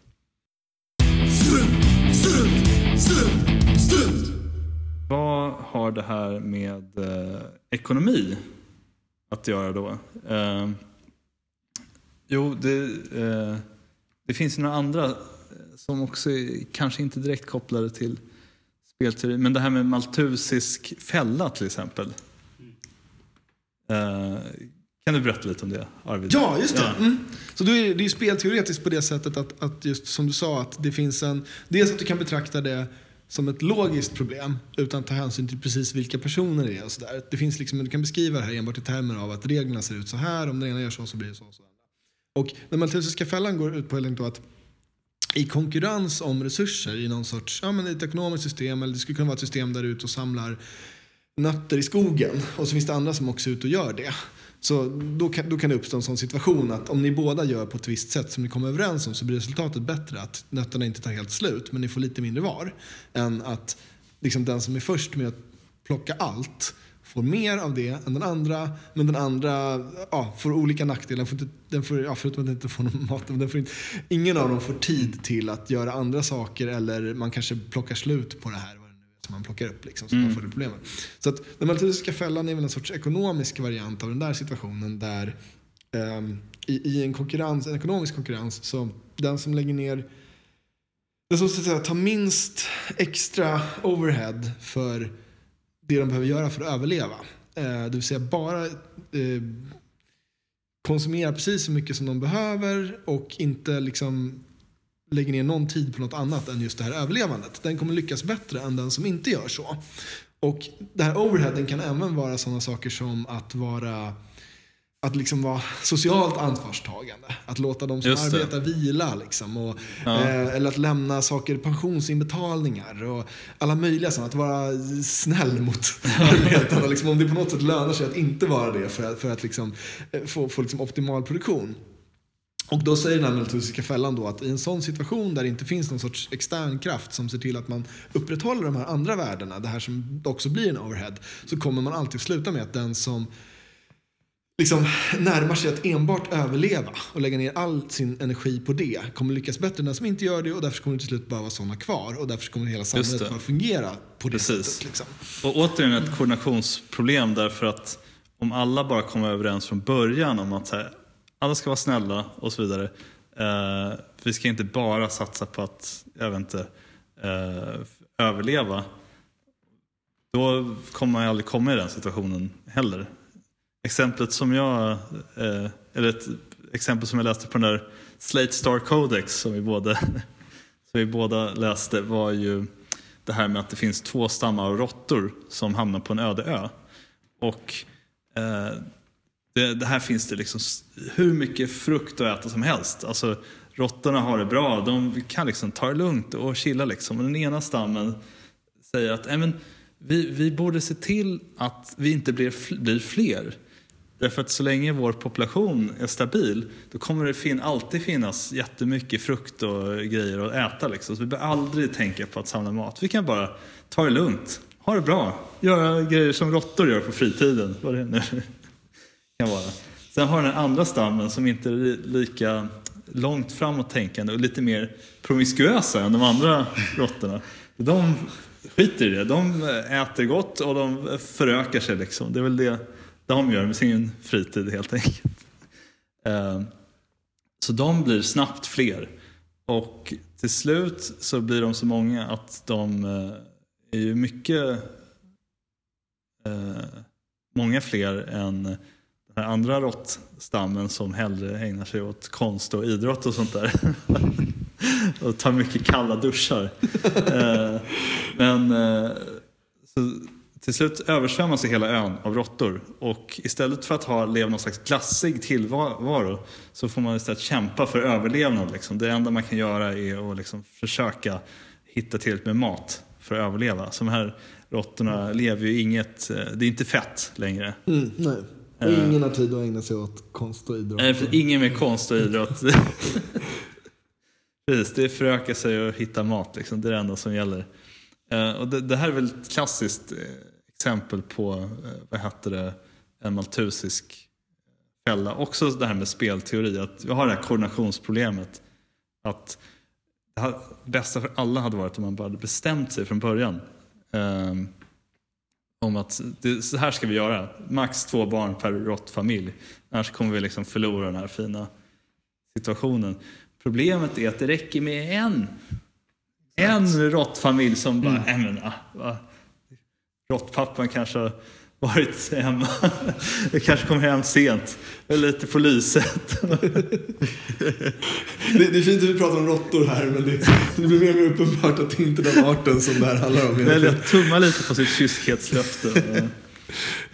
Slut, slut, slut strunt.
Vad har det här med eh, ekonomi att göra då? Eh, jo, det, eh, det finns ju några andra eh, som också är kanske inte direkt kopplade till spelteori. Men det här med maltusisk fälla till exempel. Eh, kan du berätta lite om det Arvid?
Ja, just det.
Ja.
Mm. Så då är det, det är spelteoretiskt på det sättet att, att just som du sa att det finns en... Dels att du kan betrakta det som ett logiskt problem utan att ta hänsyn till precis vilka personer det är och sådär. Det finns liksom, du kan beskriva det här enbart i termer av att reglerna ser ut så här, om den ena gör så så blir det så. och så. Och den maltesiska fällan går ut på helt enkelt att i konkurrens om resurser i någon sorts, ja men ett ekonomiskt system eller det skulle kunna vara ett system där du är ute och samlar nötter i skogen och så finns det andra som också är ute och gör det. Så då kan, då kan det uppstå en sån situation att om ni båda gör på ett visst sätt som ni kommer överens om så blir resultatet bättre. Att nötterna inte tar helt slut men ni får lite mindre var. Än att liksom den som är först med att plocka allt får mer av det än den andra. Men den andra ja, får olika nackdelar. Den får inte, den får, ja, förutom att den inte får någon (laughs) mat. men Den får inte, ingen av dem får tid till att göra andra saker eller man kanske plockar slut på det här. Som man plockar upp liksom, så man får det problemet. Så att den maltesiska fällan är väl en sorts ekonomisk variant av den där situationen där ehm, i, i en, konkurrens, en ekonomisk konkurrens så den som lägger ner den som så att säga, tar minst extra overhead för det de behöver göra för att överleva. Eh, det vill säga bara eh, konsumera precis så mycket som de behöver och inte liksom lägger ner någon tid på något annat än just det här överlevandet. Den kommer lyckas bättre än den som inte gör så. Och det här overheaden kan även vara sådana saker som att vara att liksom vara socialt ansvarstagande. Att låta de som arbetar vila. Liksom, och,
Ja.
eh, eller att lämna saker, pensionsinbetalningar och alla möjliga sådana. Att vara snäll mot (laughs) arbetarna. Liksom, om det på något sätt lönar sig att inte vara det för att, för att liksom, eh, få, få liksom optimal produktion. Och då säger den här maltesiska fällan då att i en sån situation där det inte finns någon sorts extern kraft som ser till att man upprätthåller de här andra värdena, det här som också blir en overhead, så kommer man alltid sluta med att den som liksom närmar sig att enbart överleva och lägga ner all sin energi på det kommer lyckas bättre än den som inte gör det och därför kommer det till slut bara vara sådana kvar och därför kommer hela samhället bara fungera på det
Precis.
sättet. Liksom.
Och återigen ett koordinationsproblem därför att om alla bara kommer överens från början om att här, alla ska vara snälla och så vidare. Uh, vi ska inte bara satsa på att, jag vet inte, uh, överleva. Då kommer man aldrig komma i den situationen heller. Exemplet som jag, uh, eller ett exempel som jag läste på den där Slate Star Codex som vi båda, (laughs) som vi båda läste var ju det här med att det finns två stammar av råttor som hamnar på en öde ö. Och det, det här finns det liksom hur mycket frukt att äta som helst. Alltså, råttorna har det bra, de kan liksom ta det lugnt och chilla. Liksom. Och den ena stammen säger att "Nej, men, vi, vi borde se till att vi inte blir, blir fler. Därför att så länge vår population är stabil då kommer det fin- alltid finnas jättemycket frukt och grejer att äta. Liksom. Så vi behöver aldrig tänka på att samla mat. Vi kan bara ta det lugnt, ha det bra, göra grejer som råttor gör på fritiden. Vad det nu kan vara. Sen har den andra stammen som inte är lika långt framåt tänkande och lite mer promiskuösa än de andra råttorna. De skiter i det. De äter gott och de förökar sig. Liksom. Det är väl det de gör med sin fritid helt enkelt. Eh, så de blir snabbt fler. Och till slut så blir de så många att de eh, är ju mycket eh, många fler än den här andra råttstammen som hellre ägnar sig åt konst och idrott och sånt där. (laughs) och tar mycket kalla duschar. eh, men eh, till slut översvämmas hela ön av råttor och istället för att ha leva någon slags glassig tillvaro så får man istället kämpa för överlevnad. Liksom. Det enda man kan göra är att liksom försöka hitta tillräckligt med mat för att överleva. Så de här råttorna lever ju inget, eh, det är inte fett längre.
Mm, nej. Och ingen har tid att ägna sig åt konst och idrott.
Nej, för ingen mer konst och idrott. (laughs) Precis, det är föröka sig och hitta mat. Liksom. Det är det enda som gäller. Eh, och det, det här är väl ett klassiskt eh, exempel på, eh, vad heter det, en maltusisk fälla. Också det här med spelteori, att vi har det här koordinationsproblemet. Att det bästa för alla hade varit om man bara hade bestämt sig från början. Ehm, om att det, så här ska vi göra. Max två barn per råttfamilj. Annars kommer vi liksom förlora den här fina situationen. Problemet är att det räcker med en. En råttfamilj som bara, mm. men, ah, råttpappan kanske varit hemma. Jag kanske kom hem sent. Jag är lite på lyset.
Det, det är fint att vi pratar om råttor här men det, det blir mer och mer uppenbart att det inte är den arten som det här handlar om.
Väljer att tumma lite på sitt kyskhetslöfte.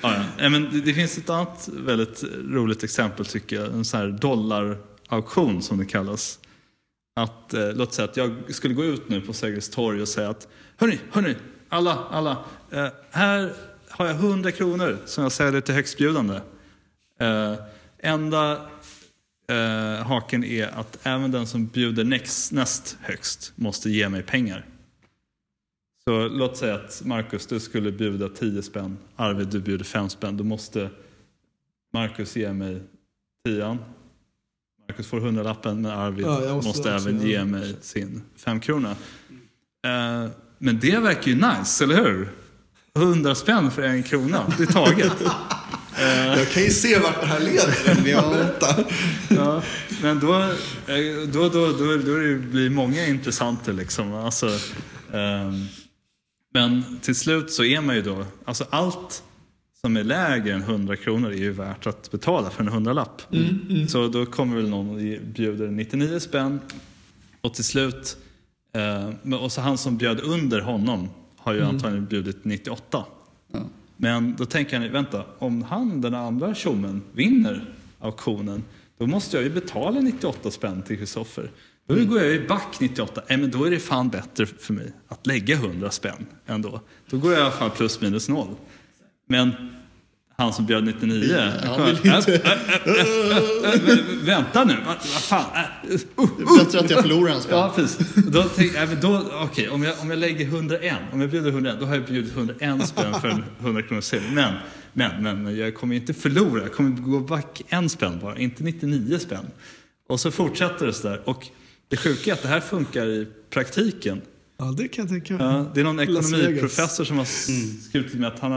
Ja, ja. Nej, men det, det finns ett annat väldigt roligt exempel tycker jag. En sån här dollarauktion som det kallas. Att, eh, låt säga att jag skulle gå ut nu på Sergels torg och säga att hörni, hörni, alla, alla. Eh, här har jag 100 kronor som jag säljer till högstbjudande. Eh, enda eh, haken är att även den som bjuder näst, näst högst måste ge mig pengar. Så låt säga att Marcus, du skulle bjuda 10 spänn. Arvid, du bjuder 5 spänn. Då måste Marcus ge mig 10 Marcus får 100-lappen men Arvid
Ja,
måste,
måste
även ge mig sin 5 krona. Eh, men det verkar ju nice, eller hur? 100 spänn för en krona, det är taget. (laughs)
Jag kan ju se vart det här leder. Men jag väntar.
Ja, men då, eh, då, då, då, då det blir många intressanta liksom. Alltså, ehm, men till slut så är man ju då, alltså allt som är lägre än 100 kronor är ju värt att betala för en hundralapp. Så då kommer väl någon och bjuder 99 spänn och till slut, eh, och så han som bjöd under honom har ju antagligen bjudit 98.
Ja.
Men då tänker han, vänta, om han, den andra tjommen, vinner auktionen, då måste jag ju betala 98 spänn till Kristoffer. Då går jag ju back 98. Nej, men då är det fan bättre för mig att lägga 100 spänn ändå. Då går jag i alla fall plus minus noll. Men Han som bjöd 99.
Han vill inte.
Äh, äh, äh, Vänta nu, vad fan. uh,
Det är bättre att jag förlorar en spänn.
Ja, precis. Då tänk, då, okej, om, jag, om jag lägger 101, om jag bjuder 101, då har jag bjudit 101 spänn för en 100 kronor sedel. Men, men, men, jag kommer inte förlora, jag kommer gå back en spänn bara, inte 99 spänn. Och så fortsätter det sådär. Och det sjuka är att det här funkar i praktiken.
Ja, det kan jag tänka mig.
Ja, det är någon ekonomiprofessor som har skrutit med att han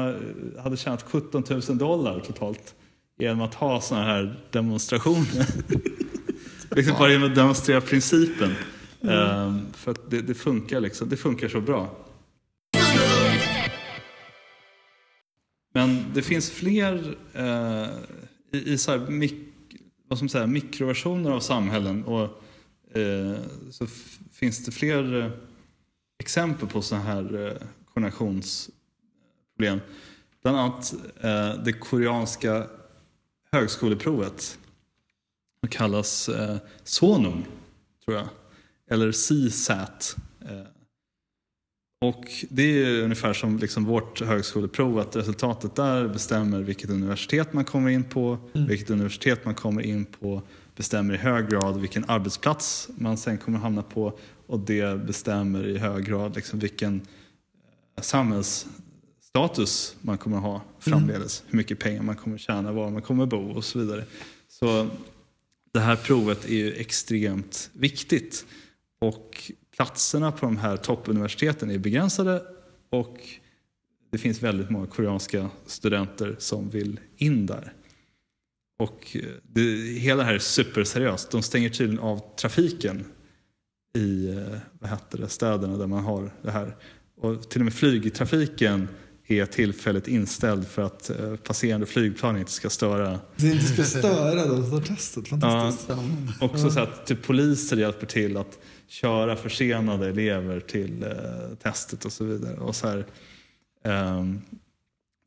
hade tjänat 17 000 dollar totalt genom att ha sådana här demonstrationer. (laughs) liksom bara genom att demonstrera principen. Ehm, för att det, det funkar liksom, det funkar så bra. Men det finns fler eh, i, i så här mik, vad man säga, mikroversioner av samhällen. Och, eh, så finns det fler eh, exempel på sådana här eh, koordinationsproblem. Bland annat eh, det koreanska högskoleprovet. Det kallas eh, Sonung, tror jag. Eller CSAT. Eh, och det är ungefär som liksom vårt högskoleprov, att resultatet där bestämmer vilket universitet man kommer in på. Vilket universitet man kommer in på bestämmer i hög grad vilken arbetsplats man sen kommer hamna på. Och det bestämmer i hög grad liksom vilken eh, samhällsstatus man kommer ha framledes. Hur mycket pengar man kommer tjäna, var man kommer bo och så vidare. Så det här provet är ju extremt viktigt. Och platserna på de här toppuniversiteten är begränsade och det finns väldigt många koreanska studenter som vill in där. Och eh, det, hela det här är superseriöst. De stänger tydligen av trafiken i eh, vad heter det, städerna där man har det här. Och till och med flygtrafiken är tillfälligt inställd för att eh, passerande flygplan inte ska störa
Det inte ska störa de som testet. Fantastiskt.
Också så att typ, poliser hjälper till att köra försenade elever till eh, testet och så vidare. Och så här, ehm,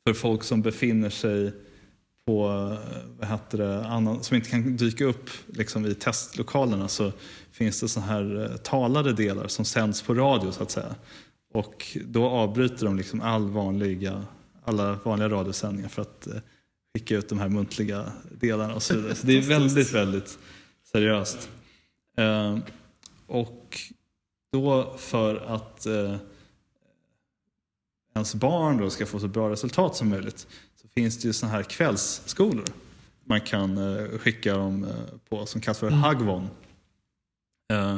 för folk som befinner sig på, eh, vad heter det, annan, som inte kan dyka upp liksom, i testlokalerna så finns det så här eh, talade delar som sänds på radio så att säga. Och då avbryter de liksom all vanliga, alla vanliga radiosändningar för att eh, skicka ut de här muntliga delarna och så vidare. Så det är väldigt, väldigt seriöst. Eh, och då för att ens barn då ska få så bra resultat som möjligt så finns det ju såna här kvällsskolor man kan skicka dem på som kallas för Hagwon. Eh,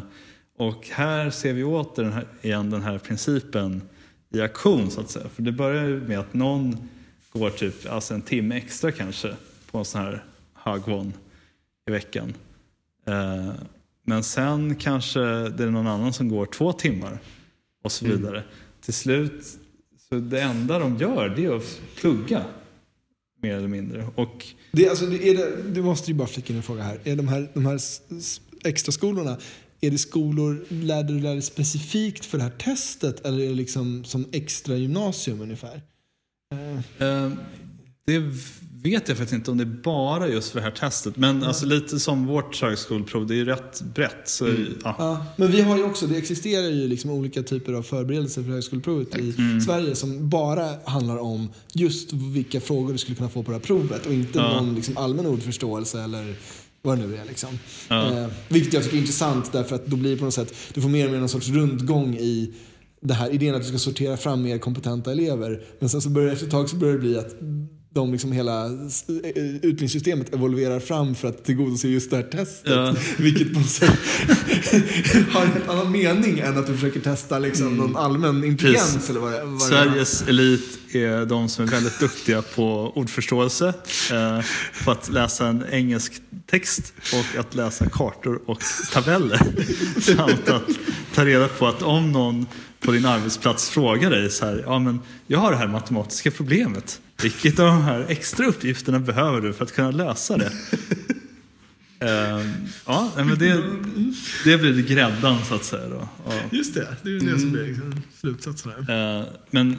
och här ser vi åter den här, igen den här principen i aktion så att säga. För det börjar ju med att någon går typ alltså en timme extra kanske på en sån här Hagwon i veckan. Eh, men sen kanske det är någon annan som går två timmar och så vidare. Till slut, så det enda de gör det är att plugga mer eller mindre. Och
Det, alltså, det, är det, du måste ju bara flika in en fråga här. Är de här, de här s- s- extra skolorna är det skolor, lärde du dig specifikt för det här testet eller är det liksom som extra gymnasium ungefär? Eh,
det vet jag faktiskt inte om det är bara just för det här testet. Men alltså lite som vårt högskoleprov, det är ju rätt brett. Så, ja.
Ja, men vi har ju också, det existerar ju liksom olika typer av förberedelser för högskoleprovet i Sverige som bara handlar om just vilka frågor du skulle kunna få på det här provet och inte
Ja.
någon liksom allmän ordförståelse eller vad det nu är. Liksom.
Ja.
Eh, vilket jag tycker är intressant därför att då blir det på något sätt, du får mer och mer någon sorts rundgång i det här idén att du ska sortera fram mer kompetenta elever. Men sen så börjar efter ett tag så börjar det bli att de liksom hela s- eh, utbildningssystemet evolverar fram för att tillgodose just det här testet.
Ja. (laughs)
Vilket på något sätt (laughs) har en annan mening än att du försöker testa liksom någon allmän intelligens
Precis.
eller vad, vad det är.
Sveriges elit är de som är väldigt duktiga på ordförståelse, eh, på att läsa en engelsk text och att läsa kartor och tabeller. (laughs) Samt att ta reda på att om någon på din arbetsplats frågar dig så här, ja men jag har det här matematiska problemet. Vilket av de här extra uppgifterna behöver du för att kunna lösa det? (laughs) Eh, ja, men det, det blir gräddan så att säga. Då. Ja.
Just det, det är ju det som blir liksom slutsatsen här.
Eh, men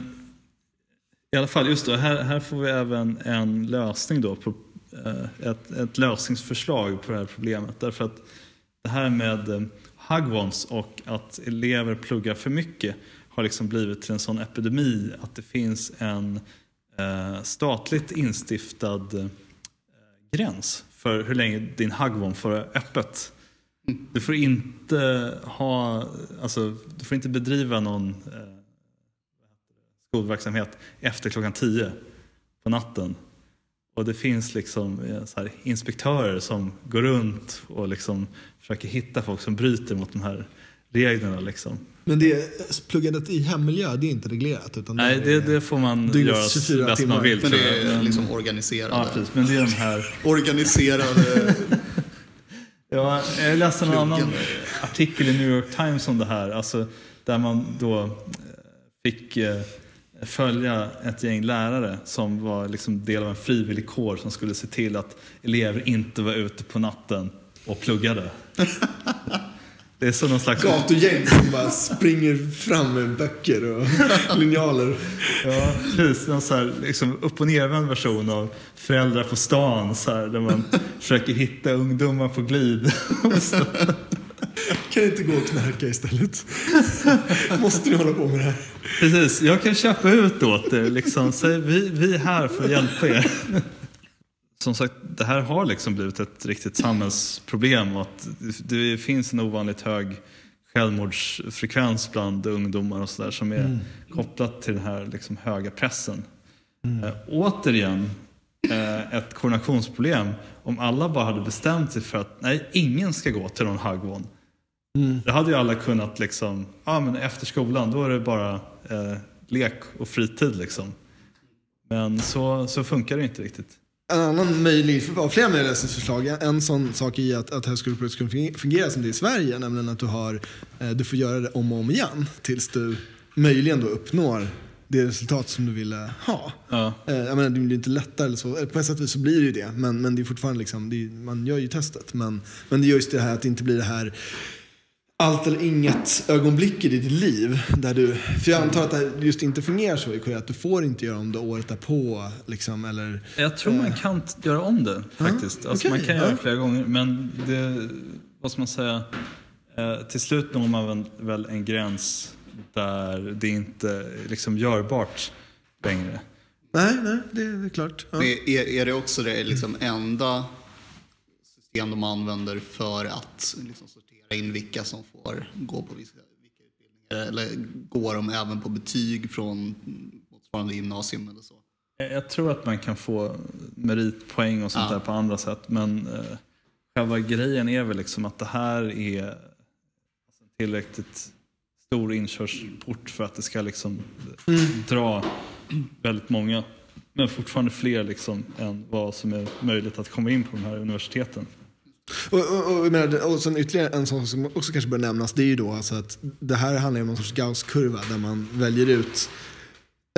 i alla fall, just då, här, här får vi även en lösning då på eh, ett, ett lösningsförslag på det här problemet. Därför att det här med eh, hagwons och att elever pluggar för mycket har liksom blivit till en sån epidemi att det finns en eh, statligt instiftad eh, gräns för hur länge din hagwon får öppet. Du får inte ha, alltså, du får inte bedriva någon eh, skolverksamhet efter klockan 10 på natten. Och det finns liksom eh, så här, inspektörer som går runt och liksom försöker hitta folk som bryter mot de här reglerna. Liksom.
Men det, pluggandet i hemmiljö, det är inte reglerat? Utan
Nej, det, det får man göra
24
bäst
timmar.
man vill.
Men det är
Men-
liksom organiserade.
Ja, precis. Men det är de här... (laughs)
Organiserade. (laughs)
Ja, jag läste en annan artikel i New York Times om det här. Alltså, där man då eh, fick eh, följa ett gäng lärare som var liksom del av en frivillig kår som skulle se till att elever inte var ute på natten och pluggade. (laughs) Det är som någon slags...
Gatugäng som bara springer fram med böcker och (laughs) linjaler.
Ja, precis. Någon så här, liksom upp och nervänd version av föräldrar på stan. Så här, där man (laughs) försöker hitta ungdomar på glid.
Kan inte gå och knarka istället? Måste ni hålla på med det här?
Precis, jag kan köpa ut åt er. Liksom. Säg, vi, vi är här för att hjälpa er. Som sagt, det här har liksom blivit ett riktigt samhällsproblem. Att det finns en ovanligt hög självmordsfrekvens bland ungdomar och så där, som är kopplat till den här liksom höga pressen. Eh, återigen, eh, ett koordinationsproblem. Om alla bara hade bestämt sig för att nej, ingen ska gå till någon hagwon. Då hade ju alla kunnat liksom, ja men efter skolan då är det bara eh, lek och fritid liksom. Men så, så funkar det inte riktigt.
En annan möjlig, flera möjliga lösningsförslag, en sån sak är att, att högskoleprovet skulle fungera som det är i Sverige, nämligen att du, har, eh, du får göra det om och om igen tills du möjligen då uppnår det resultat som du ville ha.
Ja.
Eh, Jag menar, det blir inte lättare eller så. Eh, På ett sätt så blir det ju det, men, men det är fortfarande liksom, är, man gör ju testet. Men, men det gör just det här att det inte blir det här allt eller inget ögonblick i ditt liv. Där du, för jag antar att det just inte fungerar så i Korea, att du får inte göra om det året därpå. Liksom, eller,
Jag tror man kan t- göra om det faktiskt. Alltså,
okej,
man kan göra det flera gånger. Men det, vad ska man säga, eh, till slut når man väl en gräns där det inte är liksom görbart längre.
nej, nej, det, är klart. Ja.
Men Är, är det också det liksom enda system de använder för att liksom sortera in vilka som får gå på vissa, vilka utbildningar? Eller går de även på betyg från motsvarande gymnasium eller så?
Jag- Jag tror att man kan få meritpoäng och sånt
Ja.
där på andra sätt. Men eh, själva grejen är väl liksom att det här är alltså, en tillräckligt stor inkörsport för att det ska liksom dra väldigt många. Men fortfarande fler liksom än vad som är möjligt att komma in på de här universiteten.
Och, och, och, menar, och sen ytterligare en sak som också kanske bör nämnas, det är ju då alltså att det här handlar om någon sorts Gauss-kurva där man väljer ut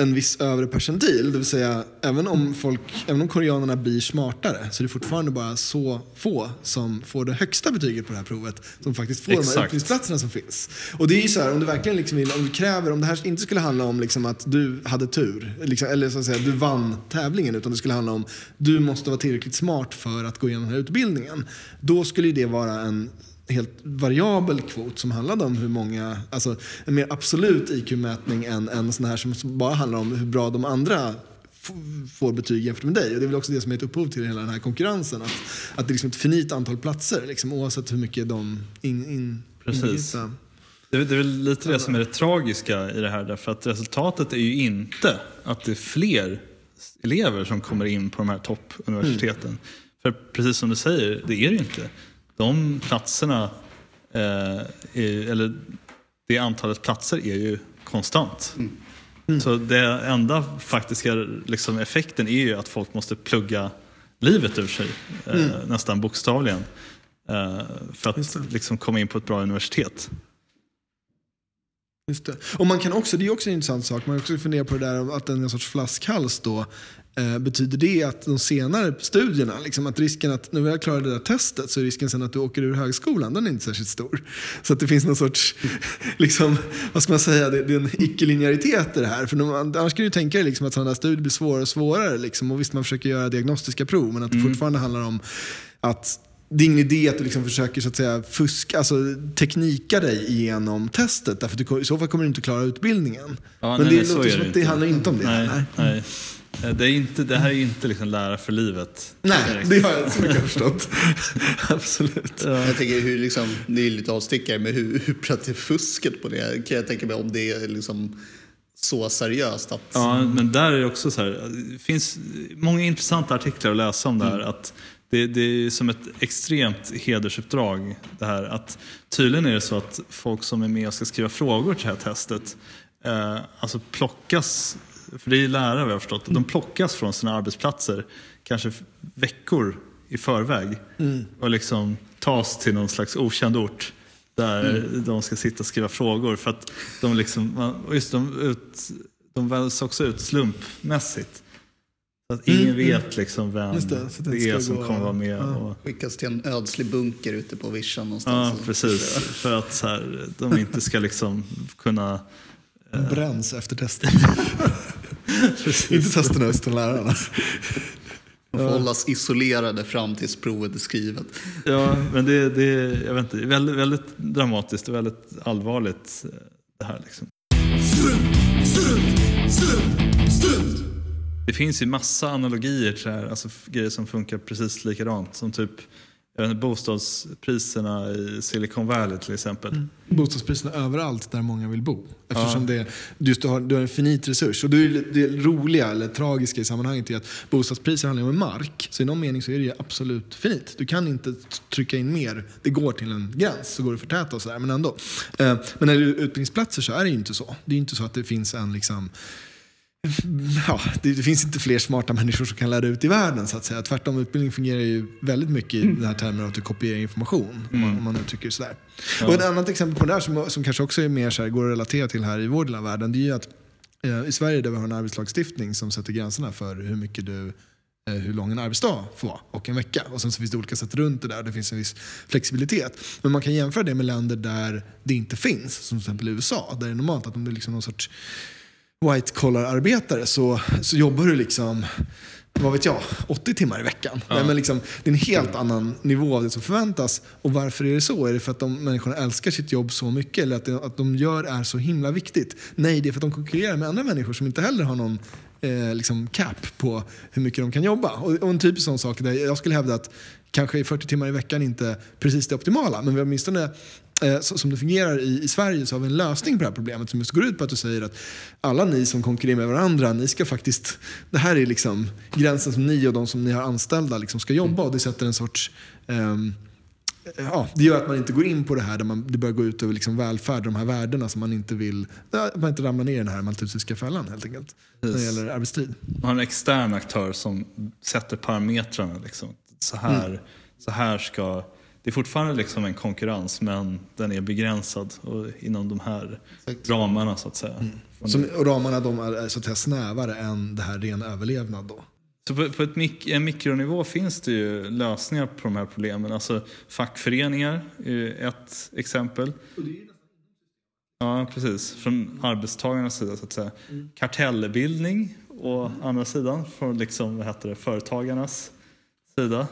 en viss övre percentil. Det vill säga, även om, folk, även om koreanerna blir smartare så är det fortfarande bara så få som får det högsta betyget på det här provet som faktiskt får de här
Exakt.
utbildningsplatserna som finns. Och det är ju så här, om du verkligen liksom vill, om du kräver, om det här inte skulle handla om liksom att du hade tur, liksom, eller så att säga, du vann tävlingen, utan det skulle handla om du måste vara tillräckligt smart för att gå igenom den här utbildningen. Då skulle ju det vara en helt variabel kvot som handlade om hur många, alltså en mer absolut IQ-mätning än en sån här som bara handlar om hur bra de andra får betyg jämfört med dig. Och det är väl också det som är ett upphov till hela den här konkurrensen. Att, att det är liksom ett finit antal platser, liksom, oavsett hur mycket de in, in,
Precis.
inbegriper.
Det är, det är väl lite det som är det tragiska i det här. Därför att resultatet är ju inte att det är fler elever som kommer in på de här toppuniversiteten. För precis som du säger, det är det ju inte. De platserna, eh, är, eller det antalet platser är ju konstant. Så det enda faktiska liksom, effekten är ju att folk måste plugga livet ur sig, eh, nästan bokstavligen. Eh, för att liksom, komma in på ett bra universitet.
Just det. Och man kan också, det är också en intressant sak, man kan också fundera på det där att en sorts flaskhals då, betyder det att de senare studierna, liksom att risken att när jag klarar det där testet så är risken sen att du åker ur högskolan, den är inte särskilt stor. Så att det finns någon sorts, (laughs) liksom, vad ska man säga, det, det är en icke-linjaritet i det här. För de, annars skulle du tänka dig liksom att sådana där studier blir svårare och svårare. Liksom. Och visst, man försöker göra diagnostiska prov, men att det fortfarande handlar om att det är ingen idé att du liksom försöker så att säga, fuska, alltså teknika dig igenom testet. Därför du, i så fall kommer du inte klara utbildningen.
Ja,
Men
nej,
det
nej,
låter som att det
inte.
handlar inte om det.
Nej,
Nej.
Eh, Det, är inte, det här är inte liksom lära för livet.
Nej, det har jag så mycket förstått. (laughs) Absolut.
Jag tänker hur liksom, det är lite avstickare, men hur utbrett är fusket på det? Kan jag tänka mig om det är liksom så seriöst att...
Ja, men där är det också så här, det finns många intressanta artiklar att läsa om det här. Att det, det är som ett extremt hedersuppdrag det här. Att tydligen är det så att folk som är med och ska skriva frågor till det här testet, eh, alltså plockas, för det är lärare vad jag har förstått, de plockas från sina arbetsplatser kanske veckor i förväg och liksom tas till någon slags okänd ort där de ska sitta och skriva frågor. För att de liksom, just de, ut, de väljs också ut slumpmässigt. Så att ingen vet liksom vem
Just det, det
det, är som
gå-
kommer vara med.
ja.
Och,
Skickas till en ödslig bunker ute på vischan
ja,
någonstans.
precis. För att så här, de inte ska liksom kunna...
De bränns efter testet. (laughs) Inte testerna utan lärarna.
De får hållas isolerade fram tills provet är skrivet.
Ja, men det, det, jag vet inte, det är väldigt, väldigt dramatiskt och väldigt allvarligt eh, det här. Liksom.
Strunt, strunt, strunt, strunt.
Det finns ju massa analogier till det här, alltså grejer som funkar precis likadant. Som typ jag vet inte, bostadspriserna i Silicon Valley till exempel.
Bostadspriserna överallt där många vill bo. Eftersom det, just du, har, du har en finit resurs. Och det, är det, roliga eller tragiska i sammanhanget är att bostadspriser handlar om mark. Så i någon mening så är det ju absolut finit. Du kan inte trycka in mer. Det går till en gräns, så går det att förtäta och sådär. Men ändå. Eh, Men när det är utbildningsplatser så är det ju inte så. Det är ju inte så att det finns en liksom Ja, det, det finns inte fler smarta människor som kan lära ut i världen så att säga. Tvärtom, utbildning fungerar ju väldigt mycket i den här termen att du kopierar information. Om, man, om man uttrycker det sådär. Och ett annat exempel på det här som, som kanske också är mer så här, går att relatera till här i vår del av världen. Det är ju att eh, i Sverige där vi har en arbetslagstiftning som sätter gränserna för hur mycket du eh, hur lång en arbetsdag får vara och en vecka. Och sen så finns det olika sätt runt det där. Det finns en viss flexibilitet. Men man kan jämföra det med länder där det inte finns. Som till exempel USA. Där det är normalt att om du är liksom någon sorts white collar-arbetare så, så jobbar du liksom, vad vet jag, 80 timmar i veckan. Nej, men liksom, det är en helt annan nivå av det som förväntas. Och varför är det så? Är det för att de människorna älskar sitt jobb så mycket? Eller att det att de gör är så himla viktigt? Nej, det är för att de konkurrerar med andra människor som inte heller har någon eh, liksom cap på hur mycket de kan jobba. Och, och en typisk sån sak där jag skulle hävda att kanske är 40 timmar i veckan inte precis det optimala. Men vi har åtminstone eh, så, som det fungerar i, i Sverige så har vi en lösning på det här problemet som just går ut på att du säger att alla ni som konkurrerar med varandra, ni ska faktiskt, det här är liksom gränsen som ni och de som ni har anställda liksom ska jobba och det sätter en sorts ehm, Ja, det gör att man inte går in på det här där man, det börjar gå ut över liksom välfärd, de här värdena som man inte vill, att man inte ramlar ner i den här maltusiska fällan helt enkelt. När det gäller arbetstid.
Man har en extern aktör som sätter parametrarna. Liksom. Så, här, så här ska... Det är fortfarande liksom en konkurrens men den är begränsad och inom de här ramarna så att säga.
Som, och ramarna de är är så att säga snävare än det här ren överlevnad då.
Så på, på ett mik en mikronivå finns det ju lösningar på de här problemen. Alltså fackföreningar är ett exempel. Ja, precis. Från arbetstagarnas sida så att säga. Kartellbildning å andra sidan från liksom, vad heter det, företagarnas sida.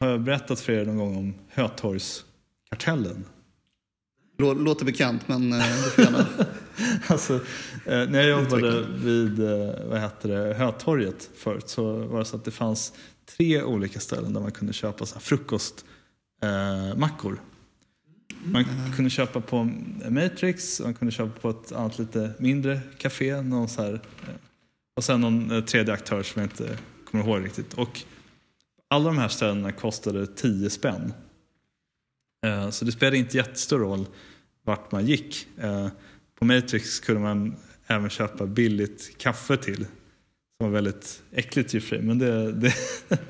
Har jag berättat för er någon gång om Hötorgskartellen?
Lå- Låter bekant, men eh, du får gärna... (laughs)
Alltså, eh, när jag jobbade vid eh, vad heter det, Hötorget förut så var det så att det fanns tre olika ställen där man kunde köpa så frukostmackor. Mackor. man kunde köpa på Matrix, man kunde köpa på ett annat lite mindre café. Någon så här, och sen någon tredje aktör som jag inte kommer ihåg riktigt. Och alla de här ställena kostade 10 spänn. Eh, så det spelade inte jättestor roll vart man gick. Eh, på Matrix kunde man även köpa billigt kaffe till. Som var väldigt äckligt i och för sig, men det, det,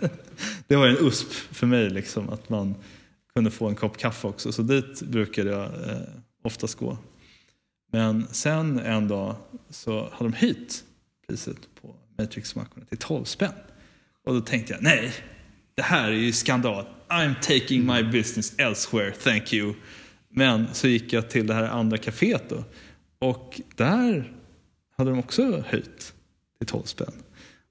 (laughs) det var en USP för mig liksom, att man kunde få en kopp kaffe också. Så dit brukade jag eh, oftast gå. Men sen en dag så hade de höjt priset på Matrix-mackorna till 12 spänn. Och då tänkte jag, nej, det här är ju skandal. I'm taking my business elsewhere, thank you. Men så gick jag till det här andra kaféet då. Och där hade de också höjt till 12 spänn.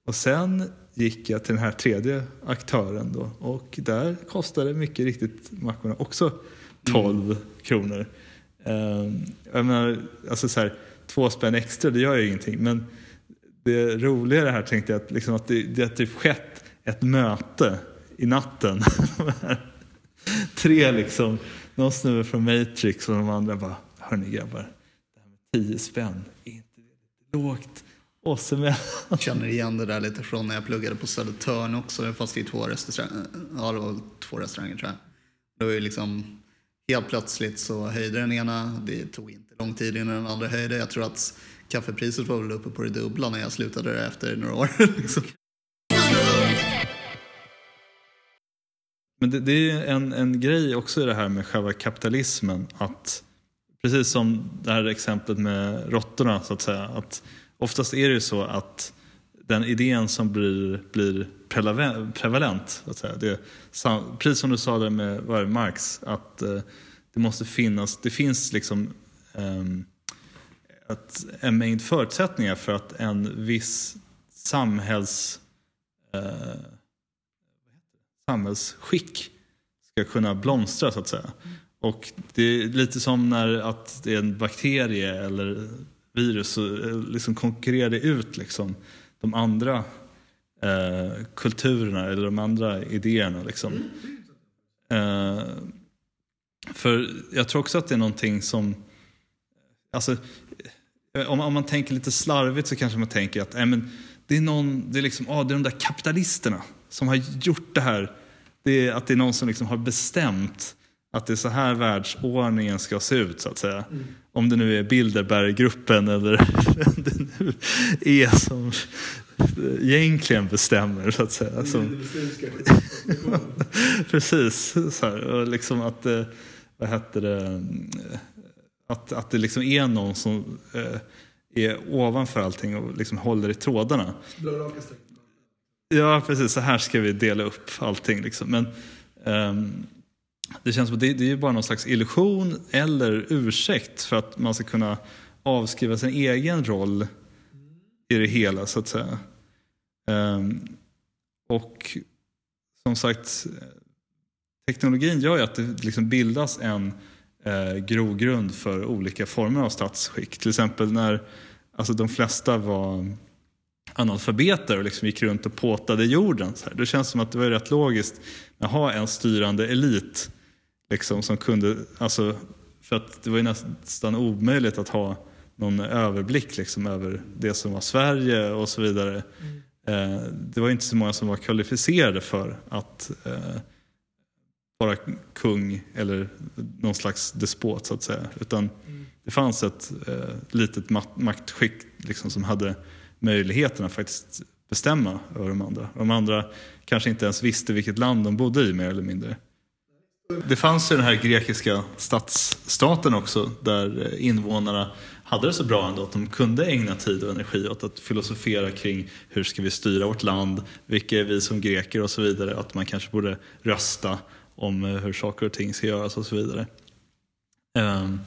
Och sen gick jag till den här tredje aktören då och där kostade mycket riktigt mackorna också 12 kronor. Eh, jag menar, alltså så här, två spänn extra, det gör ju ingenting. Men det roliga här tänkte jag att, liksom att det, det har typ skett ett möte i natten. (laughs) Tre liksom, någon snubbe från Matrix och de andra bara, hörni grabbar, det här med 10 spänn, är inte det lite lågt? Oss emellan.
Jag känner igen det där lite från när jag pluggade på Södertörn också. Fast det två restauranger. Ja, det var två restauranger tror jag. Det var ju liksom helt plötsligt så höjde den ena. Det tog inte lång tid innan den andra höjde. Jag tror att kaffepriset var väl uppe på det dubbla när jag slutade där efter några år. (laughs) liksom.
Men det, det är ju en, en grej också i det här med själva kapitalismen. Att precis som det här exemplet med råttorna så att säga. Att oftast är det ju så att den idén som blir, blir prevalent. Så att säga, det, är, precis som du sa där med var det, Marx. Att eh, det måste finnas, det finns liksom ehm, ett, en mängd förutsättningar för att en viss samhälls eh, samhällsskick ska kunna blomstra så att säga. Och det är lite som när att det är en bakterie eller virus så eh, liksom konkurrerar det ut liksom de andra eh, kulturerna eller de andra idéerna. Liksom. Eh, för jag tror också att det är någonting som Alltså, eh, om, om man tänker lite slarvigt så kanske man tänker att äh, men, det, är någon, det, är liksom, ah, det är de där kapitalisterna som har gjort det här. Det är, att det är någon som liksom har bestämt att det är så här världsordningen ska se ut så att säga. Om det nu är Bilderberggruppen eller vem det nu är som egentligen bestämmer så att säga. Som, (laughs) Precis, så här, och liksom att, eh, vad heter det, att, att det liksom är någon som eh, är ovanför allting och liksom håller i trådarna. Ja, precis. Så här ska vi dela upp allting. Liksom. Men um, det känns som att det, det är bara någon slags illusion eller ursäkt för att man ska kunna avskriva sin egen roll i det hela, så att säga. Um, och som sagt, teknologin gör ju att det liksom bildas en eh, grogrund för olika former av statsskick. Till exempel när alltså, de flesta var analfabeter och liksom gick runt och påtade jorden. Så här. Då känns det som att det var rätt logiskt att ha en styrande elit liksom, som kunde, alltså, för att det var ju nästan omöjligt att ha någon överblick liksom, över det som var Sverige och så vidare. Eh, det var inte så många som var kvalificerade för att eh, vara kung eller någon slags despot så att säga. Utan det fanns ett eh, litet maktskick liksom, som hade möjligheten att faktiskt bestämma över de andra. De andra kanske inte ens visste vilket land de bodde i mer eller mindre. Det fanns ju den här grekiska stadsstaten också där invånarna hade det så bra ändå att de kunde ägna tid och energi åt att filosofera kring hur ska vi styra vårt land, vilka är vi som greker och så vidare. Att man kanske borde rösta om hur saker och ting ska göras och så vidare. Ehm,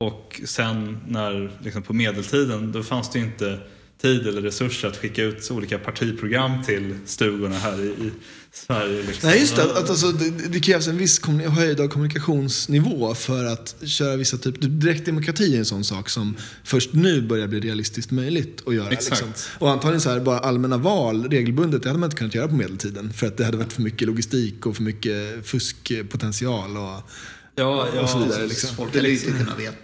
och sen när, liksom på medeltiden, då fanns det ju inte tid eller resurser att skicka ut olika partiprogram till stugorna här i, i Sverige. Liksom.
Nej, just det. Att, alltså, det, det krävs en viss höjd av kommunikationsnivå för att köra vissa typer... Direktdemokrati är en sån sak som först nu börjar bli realistiskt möjligt att göra.
Exakt.
Liksom. Och antagligen så här, bara allmänna val regelbundet, det hade man inte kunnat göra på medeltiden. För att det hade varit för mycket logistik och för mycket fuskpotential. Och,
Ja, ja,
och så vidare. Liksom.
Folk hade ju inte kunnat, vet,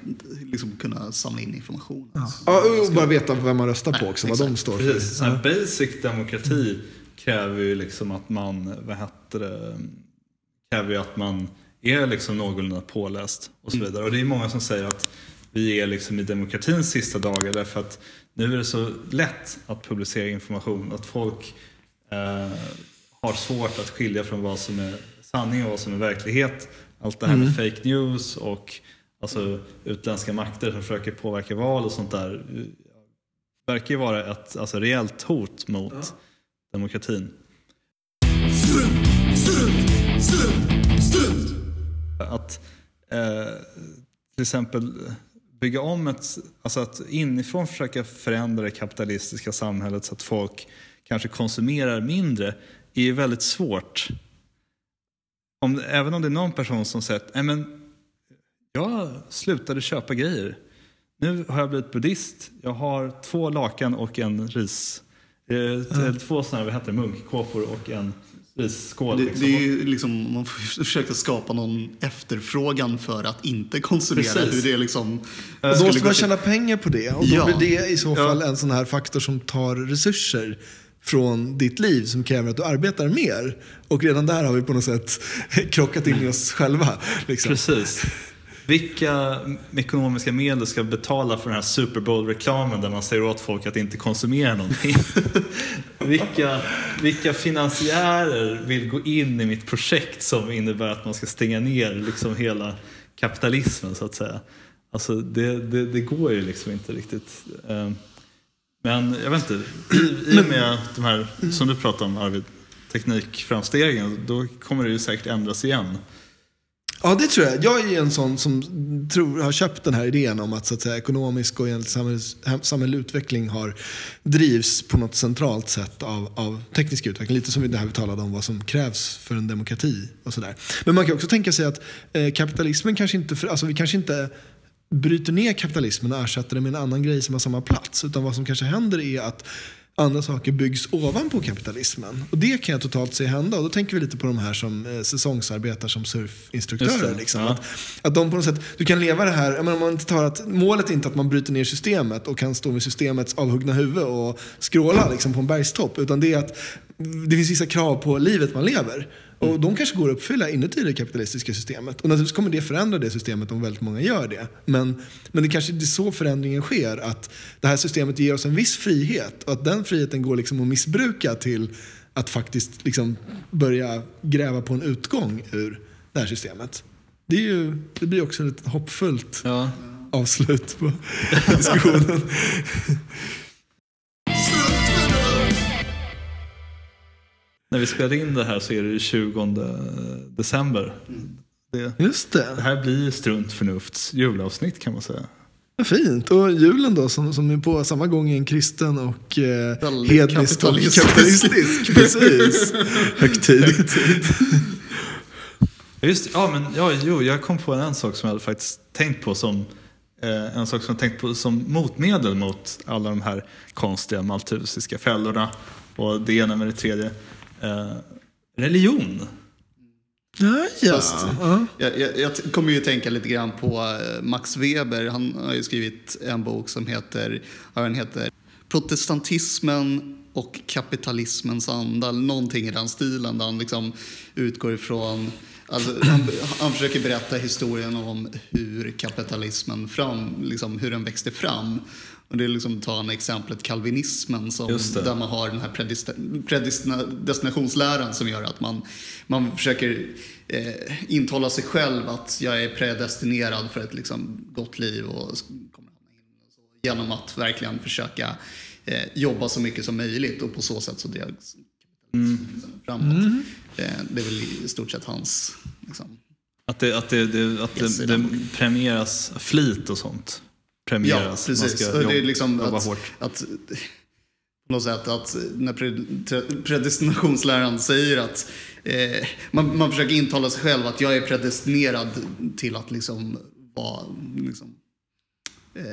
liksom kunna samla in information.
Ja, och bara veta vem man röstar på också, vad de står för.
Precis, sån här basic demokrati kräver ju liksom att man, vad heter det, kräver ju att man är liksom någorlunda påläst och så vidare. Och det är många som säger att vi är liksom i demokratins sista dagar därför att nu är det så lätt att publicera information att folk eh, har svårt att skilja från vad som är sanning och vad som är verklighet. Allt det här med fake news och alltså, utländska makter som försöker påverka val och sånt där verkar ju vara ett alltså, reellt hot mot demokratin.
Strunt, strunt, strunt, strunt.
Att eh, till exempel bygga om ett, alltså att inifrån försöka förändra det kapitalistiska samhället så att folk kanske konsumerar mindre är ju väldigt svårt. Om, även om det är någon person som säger att "Nej, men jag slutade köpa grejer. Nu har jag blivit buddhist. Jag har två lakan och en ris. Eh, eller Två sådana här, vad heter det, munkkåpor och en risskål.
Det,
liksom.
det är ju liksom, man får (laughs) försöka skapa någon efterfrågan för att inte konsumera.
Precis.
Hur det liksom,
Och
skulle
då
gå
man tjäna pengar på det. Och då
Ja.
blir det i så fall en sån här faktor som tar resurser från ditt liv som kräver att du arbetar mer. Och redan där har vi på något sätt (laughs) krockat in i oss själva. Liksom.
Precis. Vilka ekonomiska medel ska betala för den här Super Bowl-reklamen där man säger åt folk att inte konsumera någonting? (laughs) vilka, vilka finansiärer vill gå in i mitt projekt som innebär att man ska stänga ner liksom hela kapitalismen så att säga? Alltså det, det, det går ju liksom inte riktigt. Men jag vet inte, i, i och med de här, som du pratar om Arvid, teknikframstegen, då kommer det ju säkert ändras igen.
Ja, det tror jag. Jag är en sån som tror, har köpt den här idén om att, så att säga, ekonomisk och samhällelig utveckling har, drivs på något centralt sätt av, av teknisk utveckling. Lite som det här vi talade om vad som krävs för en demokrati och sådär. Men man kan också tänka sig att eh, kapitalismen kanske inte, för, alltså vi kanske inte bryter ner kapitalismen och ersätter det med en annan grej som har samma plats. Utan vad som kanske händer är att andra saker byggs ovanpå kapitalismen. Och det kan jag totalt se hända. Och då tänker vi lite på de här som eh, säsongsarbetar som surfinstruktörer. Liksom.
ja.
Att, att de på något sätt, du kan leva det här, jag menar, om man inte tar att målet är inte att man bryter ner systemet och kan stå med systemets avhuggna huvud och skråla liksom, på en bergstopp. Utan det är att det finns vissa krav på livet man lever. Och de kanske går att uppfylla inuti det kapitalistiska systemet. Och naturligtvis kommer det förändra det systemet om väldigt många gör det. Men, men det kanske är så förändringen sker. Att det här systemet ger oss en viss frihet. Och att den friheten går liksom att missbruka till att faktiskt liksom börja gräva på en utgång ur det här systemet. Det, är ju, det blir också ett hoppfullt
Ja.
avslut på diskussionen. (laughs)
När vi spelar in det här så är det 20 december. Det,
Just
det
det.
här blir Strunt förnufts julavsnitt kan man säga.
Fint. Och julen då som, som är på samma gång en kristen och eh, hednisk
kapitalistisk.
kapitalistisk. (laughs) Precis. Högtid.
Ja, Just, ja, men, ja, jo, jag kom på en, en sak som jag hade faktiskt tänkt på som eh, en sak som jag tänkt på som motmedel mot alla de här konstiga maltusiska fällorna och det ena med det tredje. Eh, religion.
Ja, just ja.
Jag, jag, jag kommer ju tänka lite grann på eh, Max Weber. Han har ju skrivit en bok som heter, ja, den heter Protestantismen och kapitalismens anda. Någonting i den stilen där han liksom utgår ifrån Alltså, han, han försöker berätta historien om hur kapitalismen fram, liksom, hur den växte fram. Och det är liksom, ta han exemplet kalvinismen som, där man har den här predestin- predestinationsläran som gör att man, man försöker eh, intala sig själv att jag är predestinerad för ett liksom, gott liv och kommer genom att verkligen försöka eh, jobba så mycket som möjligt och på så sätt så drivs kapitalismen framåt. Eh, det är väl i stort sett hans liksom,
Att det, att det, det, att
Yes,
det, det premieras flit och sånt.
Ja,
Premieras.
precis.
Ska
det är liksom att,
hårt.
att något sätt att när pre- tre- predestinationsläran säger att eh, man, man försöker intala sig själv att jag är predestinerad till att liksom vara liksom, eh,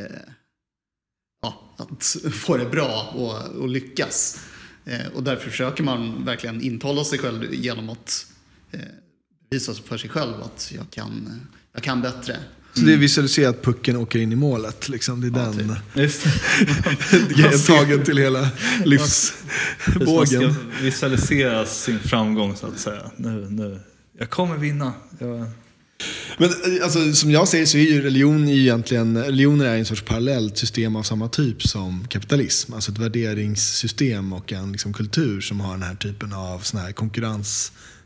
ja, att få det bra och, och lyckas. Eh, och därför försöker man verkligen intala sig själv genom att eh, visa för sig själv att jag kan, jag kan bättre.
Så det är visualiserat att pucken åker in i målet. Liksom. Det är
Ja,
den
Just det. (laughs)
grejen tagen till hela
Man
livsbågen.
ska visualisera sin framgång så att säga. Nu, nu. Jag kommer vinna. Jag,
Men eh, alltså, som jag ser så är ju religion egentligen, religioner är en sorts parallellt system av samma typ som kapitalism. Alltså ett värderingssystem och en liksom, kultur som har den här typen av sån här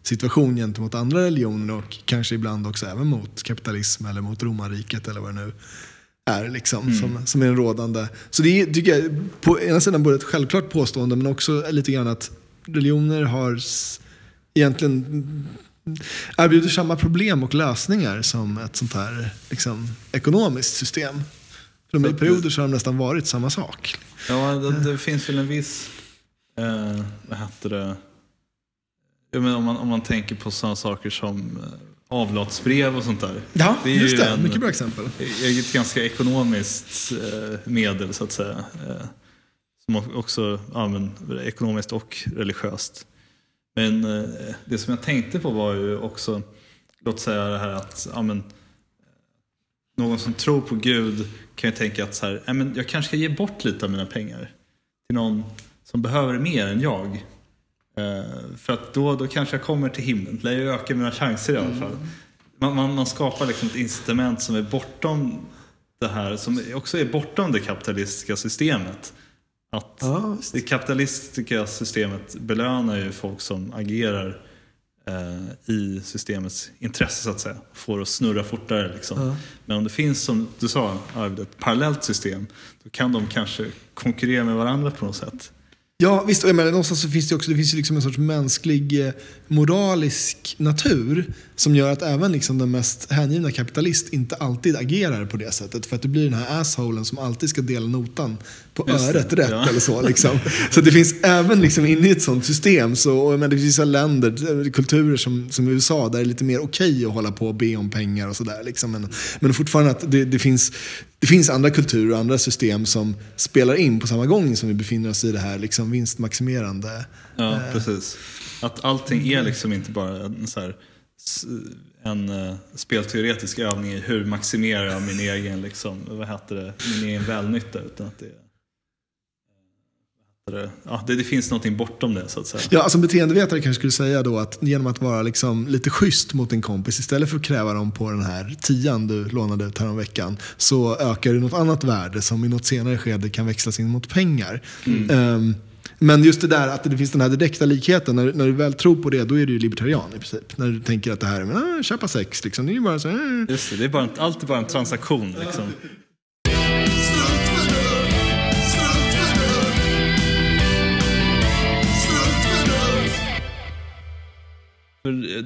konkurrenssituation gentemot andra religioner och kanske ibland också även mot kapitalism eller mot romarriket eller vad det nu är liksom, som, som är den rådande. Så det är, tycker jag, på ena sidan både ett självklart påstående men också lite grann att religioner har egentligen erbjuder samma problem och lösningar som ett sånt här liksom, ekonomiskt system. För de i perioder så har de nästan varit samma sak.
ja, det, det finns väl en viss eh, vad heter det? Menar, om, man, om man tänker på sådana saker som eh, avlatsbrev och sånt där.
Ja,
Det är
just
ju
det.
en-
Mycket bra exempel.
är ett ganska ekonomiskt eh, medel så att säga. Eh, som också ja, men, ekonomiskt och religiöst. Men det som jag tänkte på var ju också, låt säga det här att ja, men, någon som tror på Gud kan ju tänka att så här, ja, men jag kanske ska ge bort lite av mina pengar till någon som behöver mer än jag. Eh, för att då, då kanske jag kommer till himlen. Det ju öka mina chanser i alla fall. Man, man, man skapar liksom ett incitament som är bortom det här, som också är bortom det kapitalistiska systemet. Att
Ja,
det kapitalistiska systemet belönar ju folk som agerar eh, i systemets intresse så att säga. Får att snurra fortare. Liksom.
Ja.
Men om det finns, som du sa, Arvid, ett parallellt system, då kan de kanske konkurrera med varandra på något sätt.
Ja, visst. och Jag menar, någonstans så finns det också det finns ju liksom en sorts mänsklig eh, moralisk natur som gör att även liksom den mest hängivna kapitalist inte alltid agerar på det sättet. För att du blir den här assholen som alltid ska dela notan på
Just det,
öret rätt
ja.
eller så. Liksom. Så det finns (laughs) även liksom inne i ett sånt system, så, menar, det finns vissa länder, eh, kulturer som, som USA, där det är lite mer okej att hålla på och be om pengar och sådär. Liksom. Men, men fortfarande att det, det, finns, det finns andra kulturer och andra system som spelar in på samma gång som vi befinner oss i det här liksom, vinstmaximerande.
Ja, precis. Att allting är liksom inte bara en, så här, en uh, spelteoretisk övning i hur maximerar jag min egen, liksom, vad heter det, min egen välnytta. Utan att det, heter det, ja, det, det finns någonting bortom det så att säga.
Ja, alltså en beteendevetare kanske skulle säga då att genom att vara liksom lite schysst mot en kompis istället för att kräva dem på den här tian du lånade ut häromveckan så ökar du något annat värde som i något senare skede kan växlas in mot pengar. Ehm, men just det där att det finns den här direkta likheten, när, när du väl tror på det, då är du ju libertarian i princip. När du tänker att det här är, men, ah, köpa sex, liksom, det är ju bara så här,
Just det, det är bara en, allt är bara en transaktion. Liksom.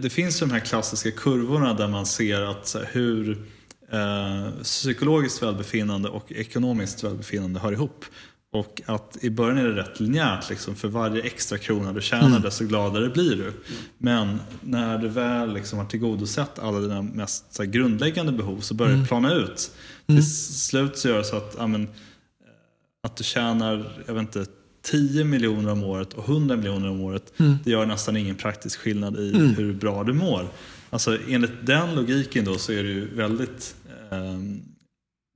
Det finns ju de här klassiska kurvorna där man ser att hur eh, psykologiskt välbefinnande och ekonomiskt välbefinnande hör ihop. Och att i början är det rätt linjärt, liksom, för varje extra krona du tjänar desto gladare blir du. Men när du väl liksom har tillgodosett alla dina mest här, grundläggande behov så börjar det plana ut. Till slut så gör det så att ja, men, att du tjänar, jag vet inte, 10 miljoner om året och 100 miljoner om året, det gör nästan ingen praktisk skillnad i hur bra du mår. Alltså enligt den logiken då så är det ju väldigt ehm,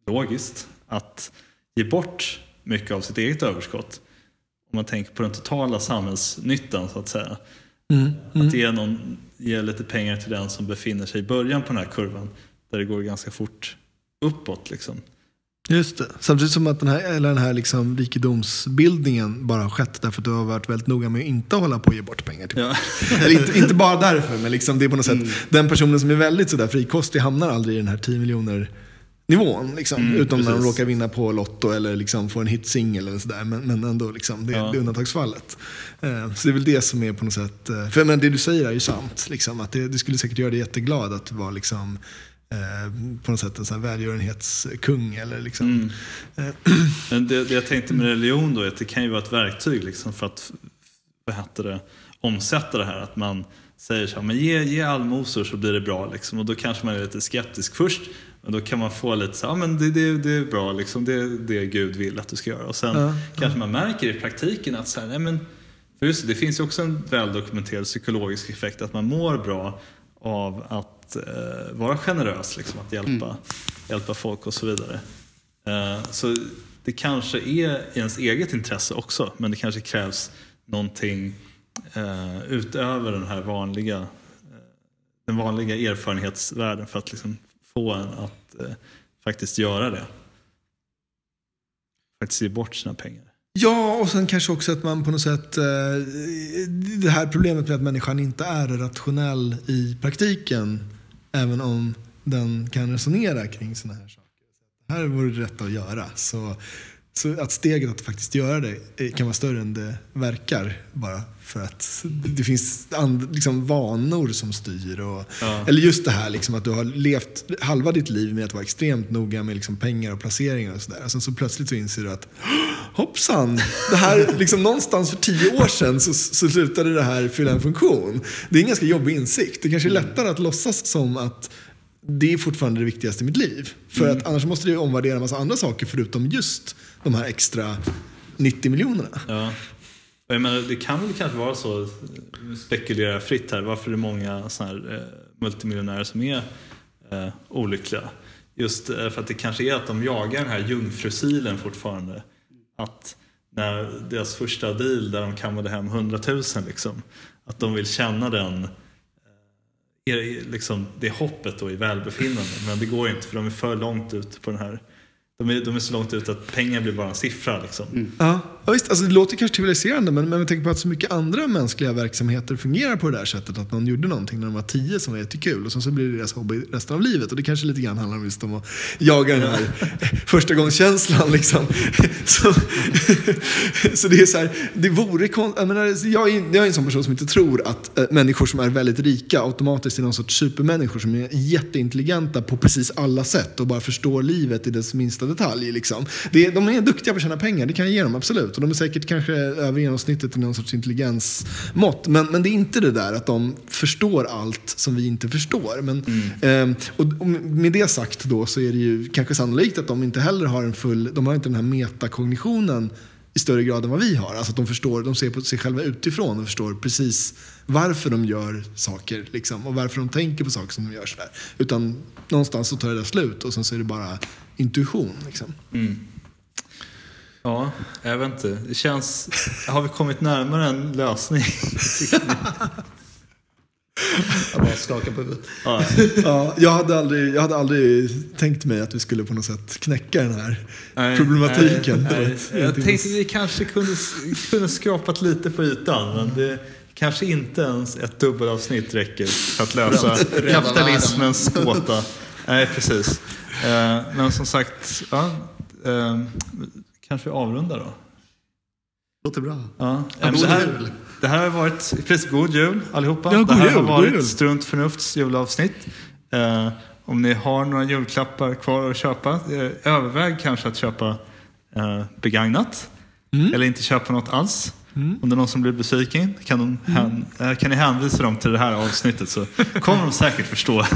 logiskt att ge bort mycket av sitt eget överskott. Om man tänker på den totala samhällsnyttan så att säga. Att ge, någon, ge lite pengar till den som befinner sig i början på den här kurvan där det går ganska fort uppåt. Liksom.
Just det. Samtidigt som att den här, eller den här liksom rikedomsbildningen bara har skett därför att du har varit väldigt noga med att inte hålla på att ge bort pengar till
Ja.
Eller inte, inte bara därför, men liksom det är på något sätt, den personen som är väldigt sådär frikostig hamnar aldrig i den här 10 miljoner nivån. Liksom,
Mm,
utom när de
precis.
råkar vinna på Lotto eller liksom får en hitsingel eller sådär. Men, men ändå, liksom, det,
Ja.
det är undantagsfallet. Eh, så det är väl det som är på något sätt, eh, för men det du säger är ju sant. Liksom, att det, det skulle säkert göra dig jätteglad att vara liksom, på något sätt en sån välgörenhetskung. Eller liksom,
Mm. (clears throat) Men det, det jag tänkte med religion då är att det kan ju vara ett verktyg liksom för att vad heter det, omsätta det här. Att man säger så här, men ge, ge allmosor så blir det bra. Liksom. Och då kanske man är lite skeptisk först. Men då kan man få lite så här, ja men det, det, det är bra, liksom. det är det Gud vill att du ska göra. Och sen
Ja,
kanske man märker i praktiken att så här, nej men, för just det, det finns ju också en väldokumenterad psykologisk effekt att man mår bra av att eh, vara generös, liksom, att hjälpa, hjälpa folk och så vidare. Eh, så det kanske är i ens eget intresse också, men det kanske krävs någonting eh, utöver den här vanliga, eh, den vanliga erfarenhetsvärlden för att liksom få en att eh, faktiskt göra det. Faktiskt ge bort sina pengar.
Ja, och sen kanske också att man på något sätt, eh, det här problemet med att människan inte är rationell i praktiken, även om den kan resonera kring sådana här saker. Det här vore det rätt att göra. Så, Så att steget att faktiskt göra det kan vara större än det verkar. Bara för att det finns and, liksom vanor som styr. Och,
Ja.
Eller just det här liksom, att du har levt halva ditt liv med att vara extremt noga med liksom, pengar och placeringar och sådär. Sen så plötsligt så inser du att hoppsan, det här, liksom, någonstans för tio år sedan så, så slutade det här fylla en funktion. Det är en ganska jobbig insikt. Det kanske är lättare att låtsas som att det är fortfarande det viktigaste i mitt liv. För att annars måste du omvärdera en massa andra saker förutom just de här extra 90 miljonerna.
Ja. Jag menar, det kan väl kanske vara så, nu spekulerar jag fritt här, varför det är många såna här, eh, multimiljonärer som är eh, olyckliga. Just eh, för att det kanske är att de jagar den här jungfrusilen fortfarande. Att när deras första deal där de kammade hem 100 000 liksom, att de vill känna den eh, liksom det hoppet då i välbefinnande. Men det går inte för de är för långt ut på den här de är, de är så långt ut att pengar blir bara en siffra. Liksom.
Ja, ja visst, alltså det låter kanske trivialiserande men, men jag tänker på att så mycket andra mänskliga verksamheter fungerar på det där sättet. Att någon gjorde någonting när de var tio som var jättekul och sen så blir det deras hobby resten av livet. Och det kanske lite grann handlar om just om att jaga den här (laughs) första gångskänslan liksom. (laughs) Så, så det är så här, det vore kon- jag, menar, jag, är, jag är en sån person som inte tror att äh, människor som är väldigt rika automatiskt är någon sorts supermänniskor som är jätteintelligenta på precis alla sätt och bara förstår livet i dess minsta detalj. Liksom. Det, de är duktiga på att tjäna pengar, det kan jag ge dem absolut. Och de är säkert kanske över genomsnittet i någon sorts intelligensmått. Men, men det är inte det där att de förstår allt som vi inte förstår. Men, ehm, och, och med det sagt då så är det ju kanske sannolikt att de inte heller har en full, de har inte den här metakognitionen i större grad än vad vi har. Alltså att de förstår, de ser på sig själva utifrån och förstår precis varför de gör saker liksom, och varför de tänker på saker som de gör. Sådär. Utan någonstans så tar det där slut och sen så är det bara intuition. Liksom.
Ja, jag vet inte. Det känns... Har vi kommit närmare en lösning? (laughs)
Jag bara skakar på huvudet.
Ja,
Ja, jag, hade aldrig, jag hade aldrig tänkt mig att vi skulle på något sätt knäcka den här
nej,
problematiken.
nej, nej. Jag tänkte att vi kanske kunde, kunde skrapat lite på ytan, men det kanske inte ens ett dubbelavsnitt räcker för att lösa kapitalismens gåta. Nej, precis. Eh, Men som sagt, ja, eh, kanske vi avrundar då.
Låter bra.
Ja,
Ja,
det, här, har varit, precis, god jul allihopa.
Ja, god
det här
jul,
har varit
jul.
Strunt Förnufts julavsnitt. Eh, om ni har några julklappar kvar att köpa, eh, överväg kanske att köpa eh, begagnat.
Mm.
Eller inte köpa något alls. Om det är någon som blir besviken kan, de
Mm.
hän, eh, kan ni hänvisa dem till det här avsnittet så kommer de säkert förstå. (laughs)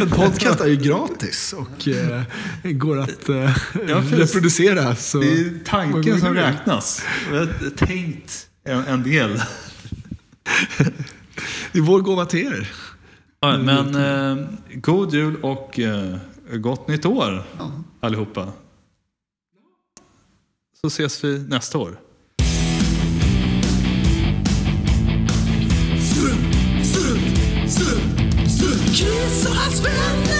En podcast är ju gratis och eh, går att eh,
Ja,
reproducera. Så
Det är tanken som räknas. Jag har tänkt en, en del.
Det är vår gåva till er.
Ja, men eh, god jul och eh, gott nytt år allihopa. Så ses vi nästa år.
Och hans vänner.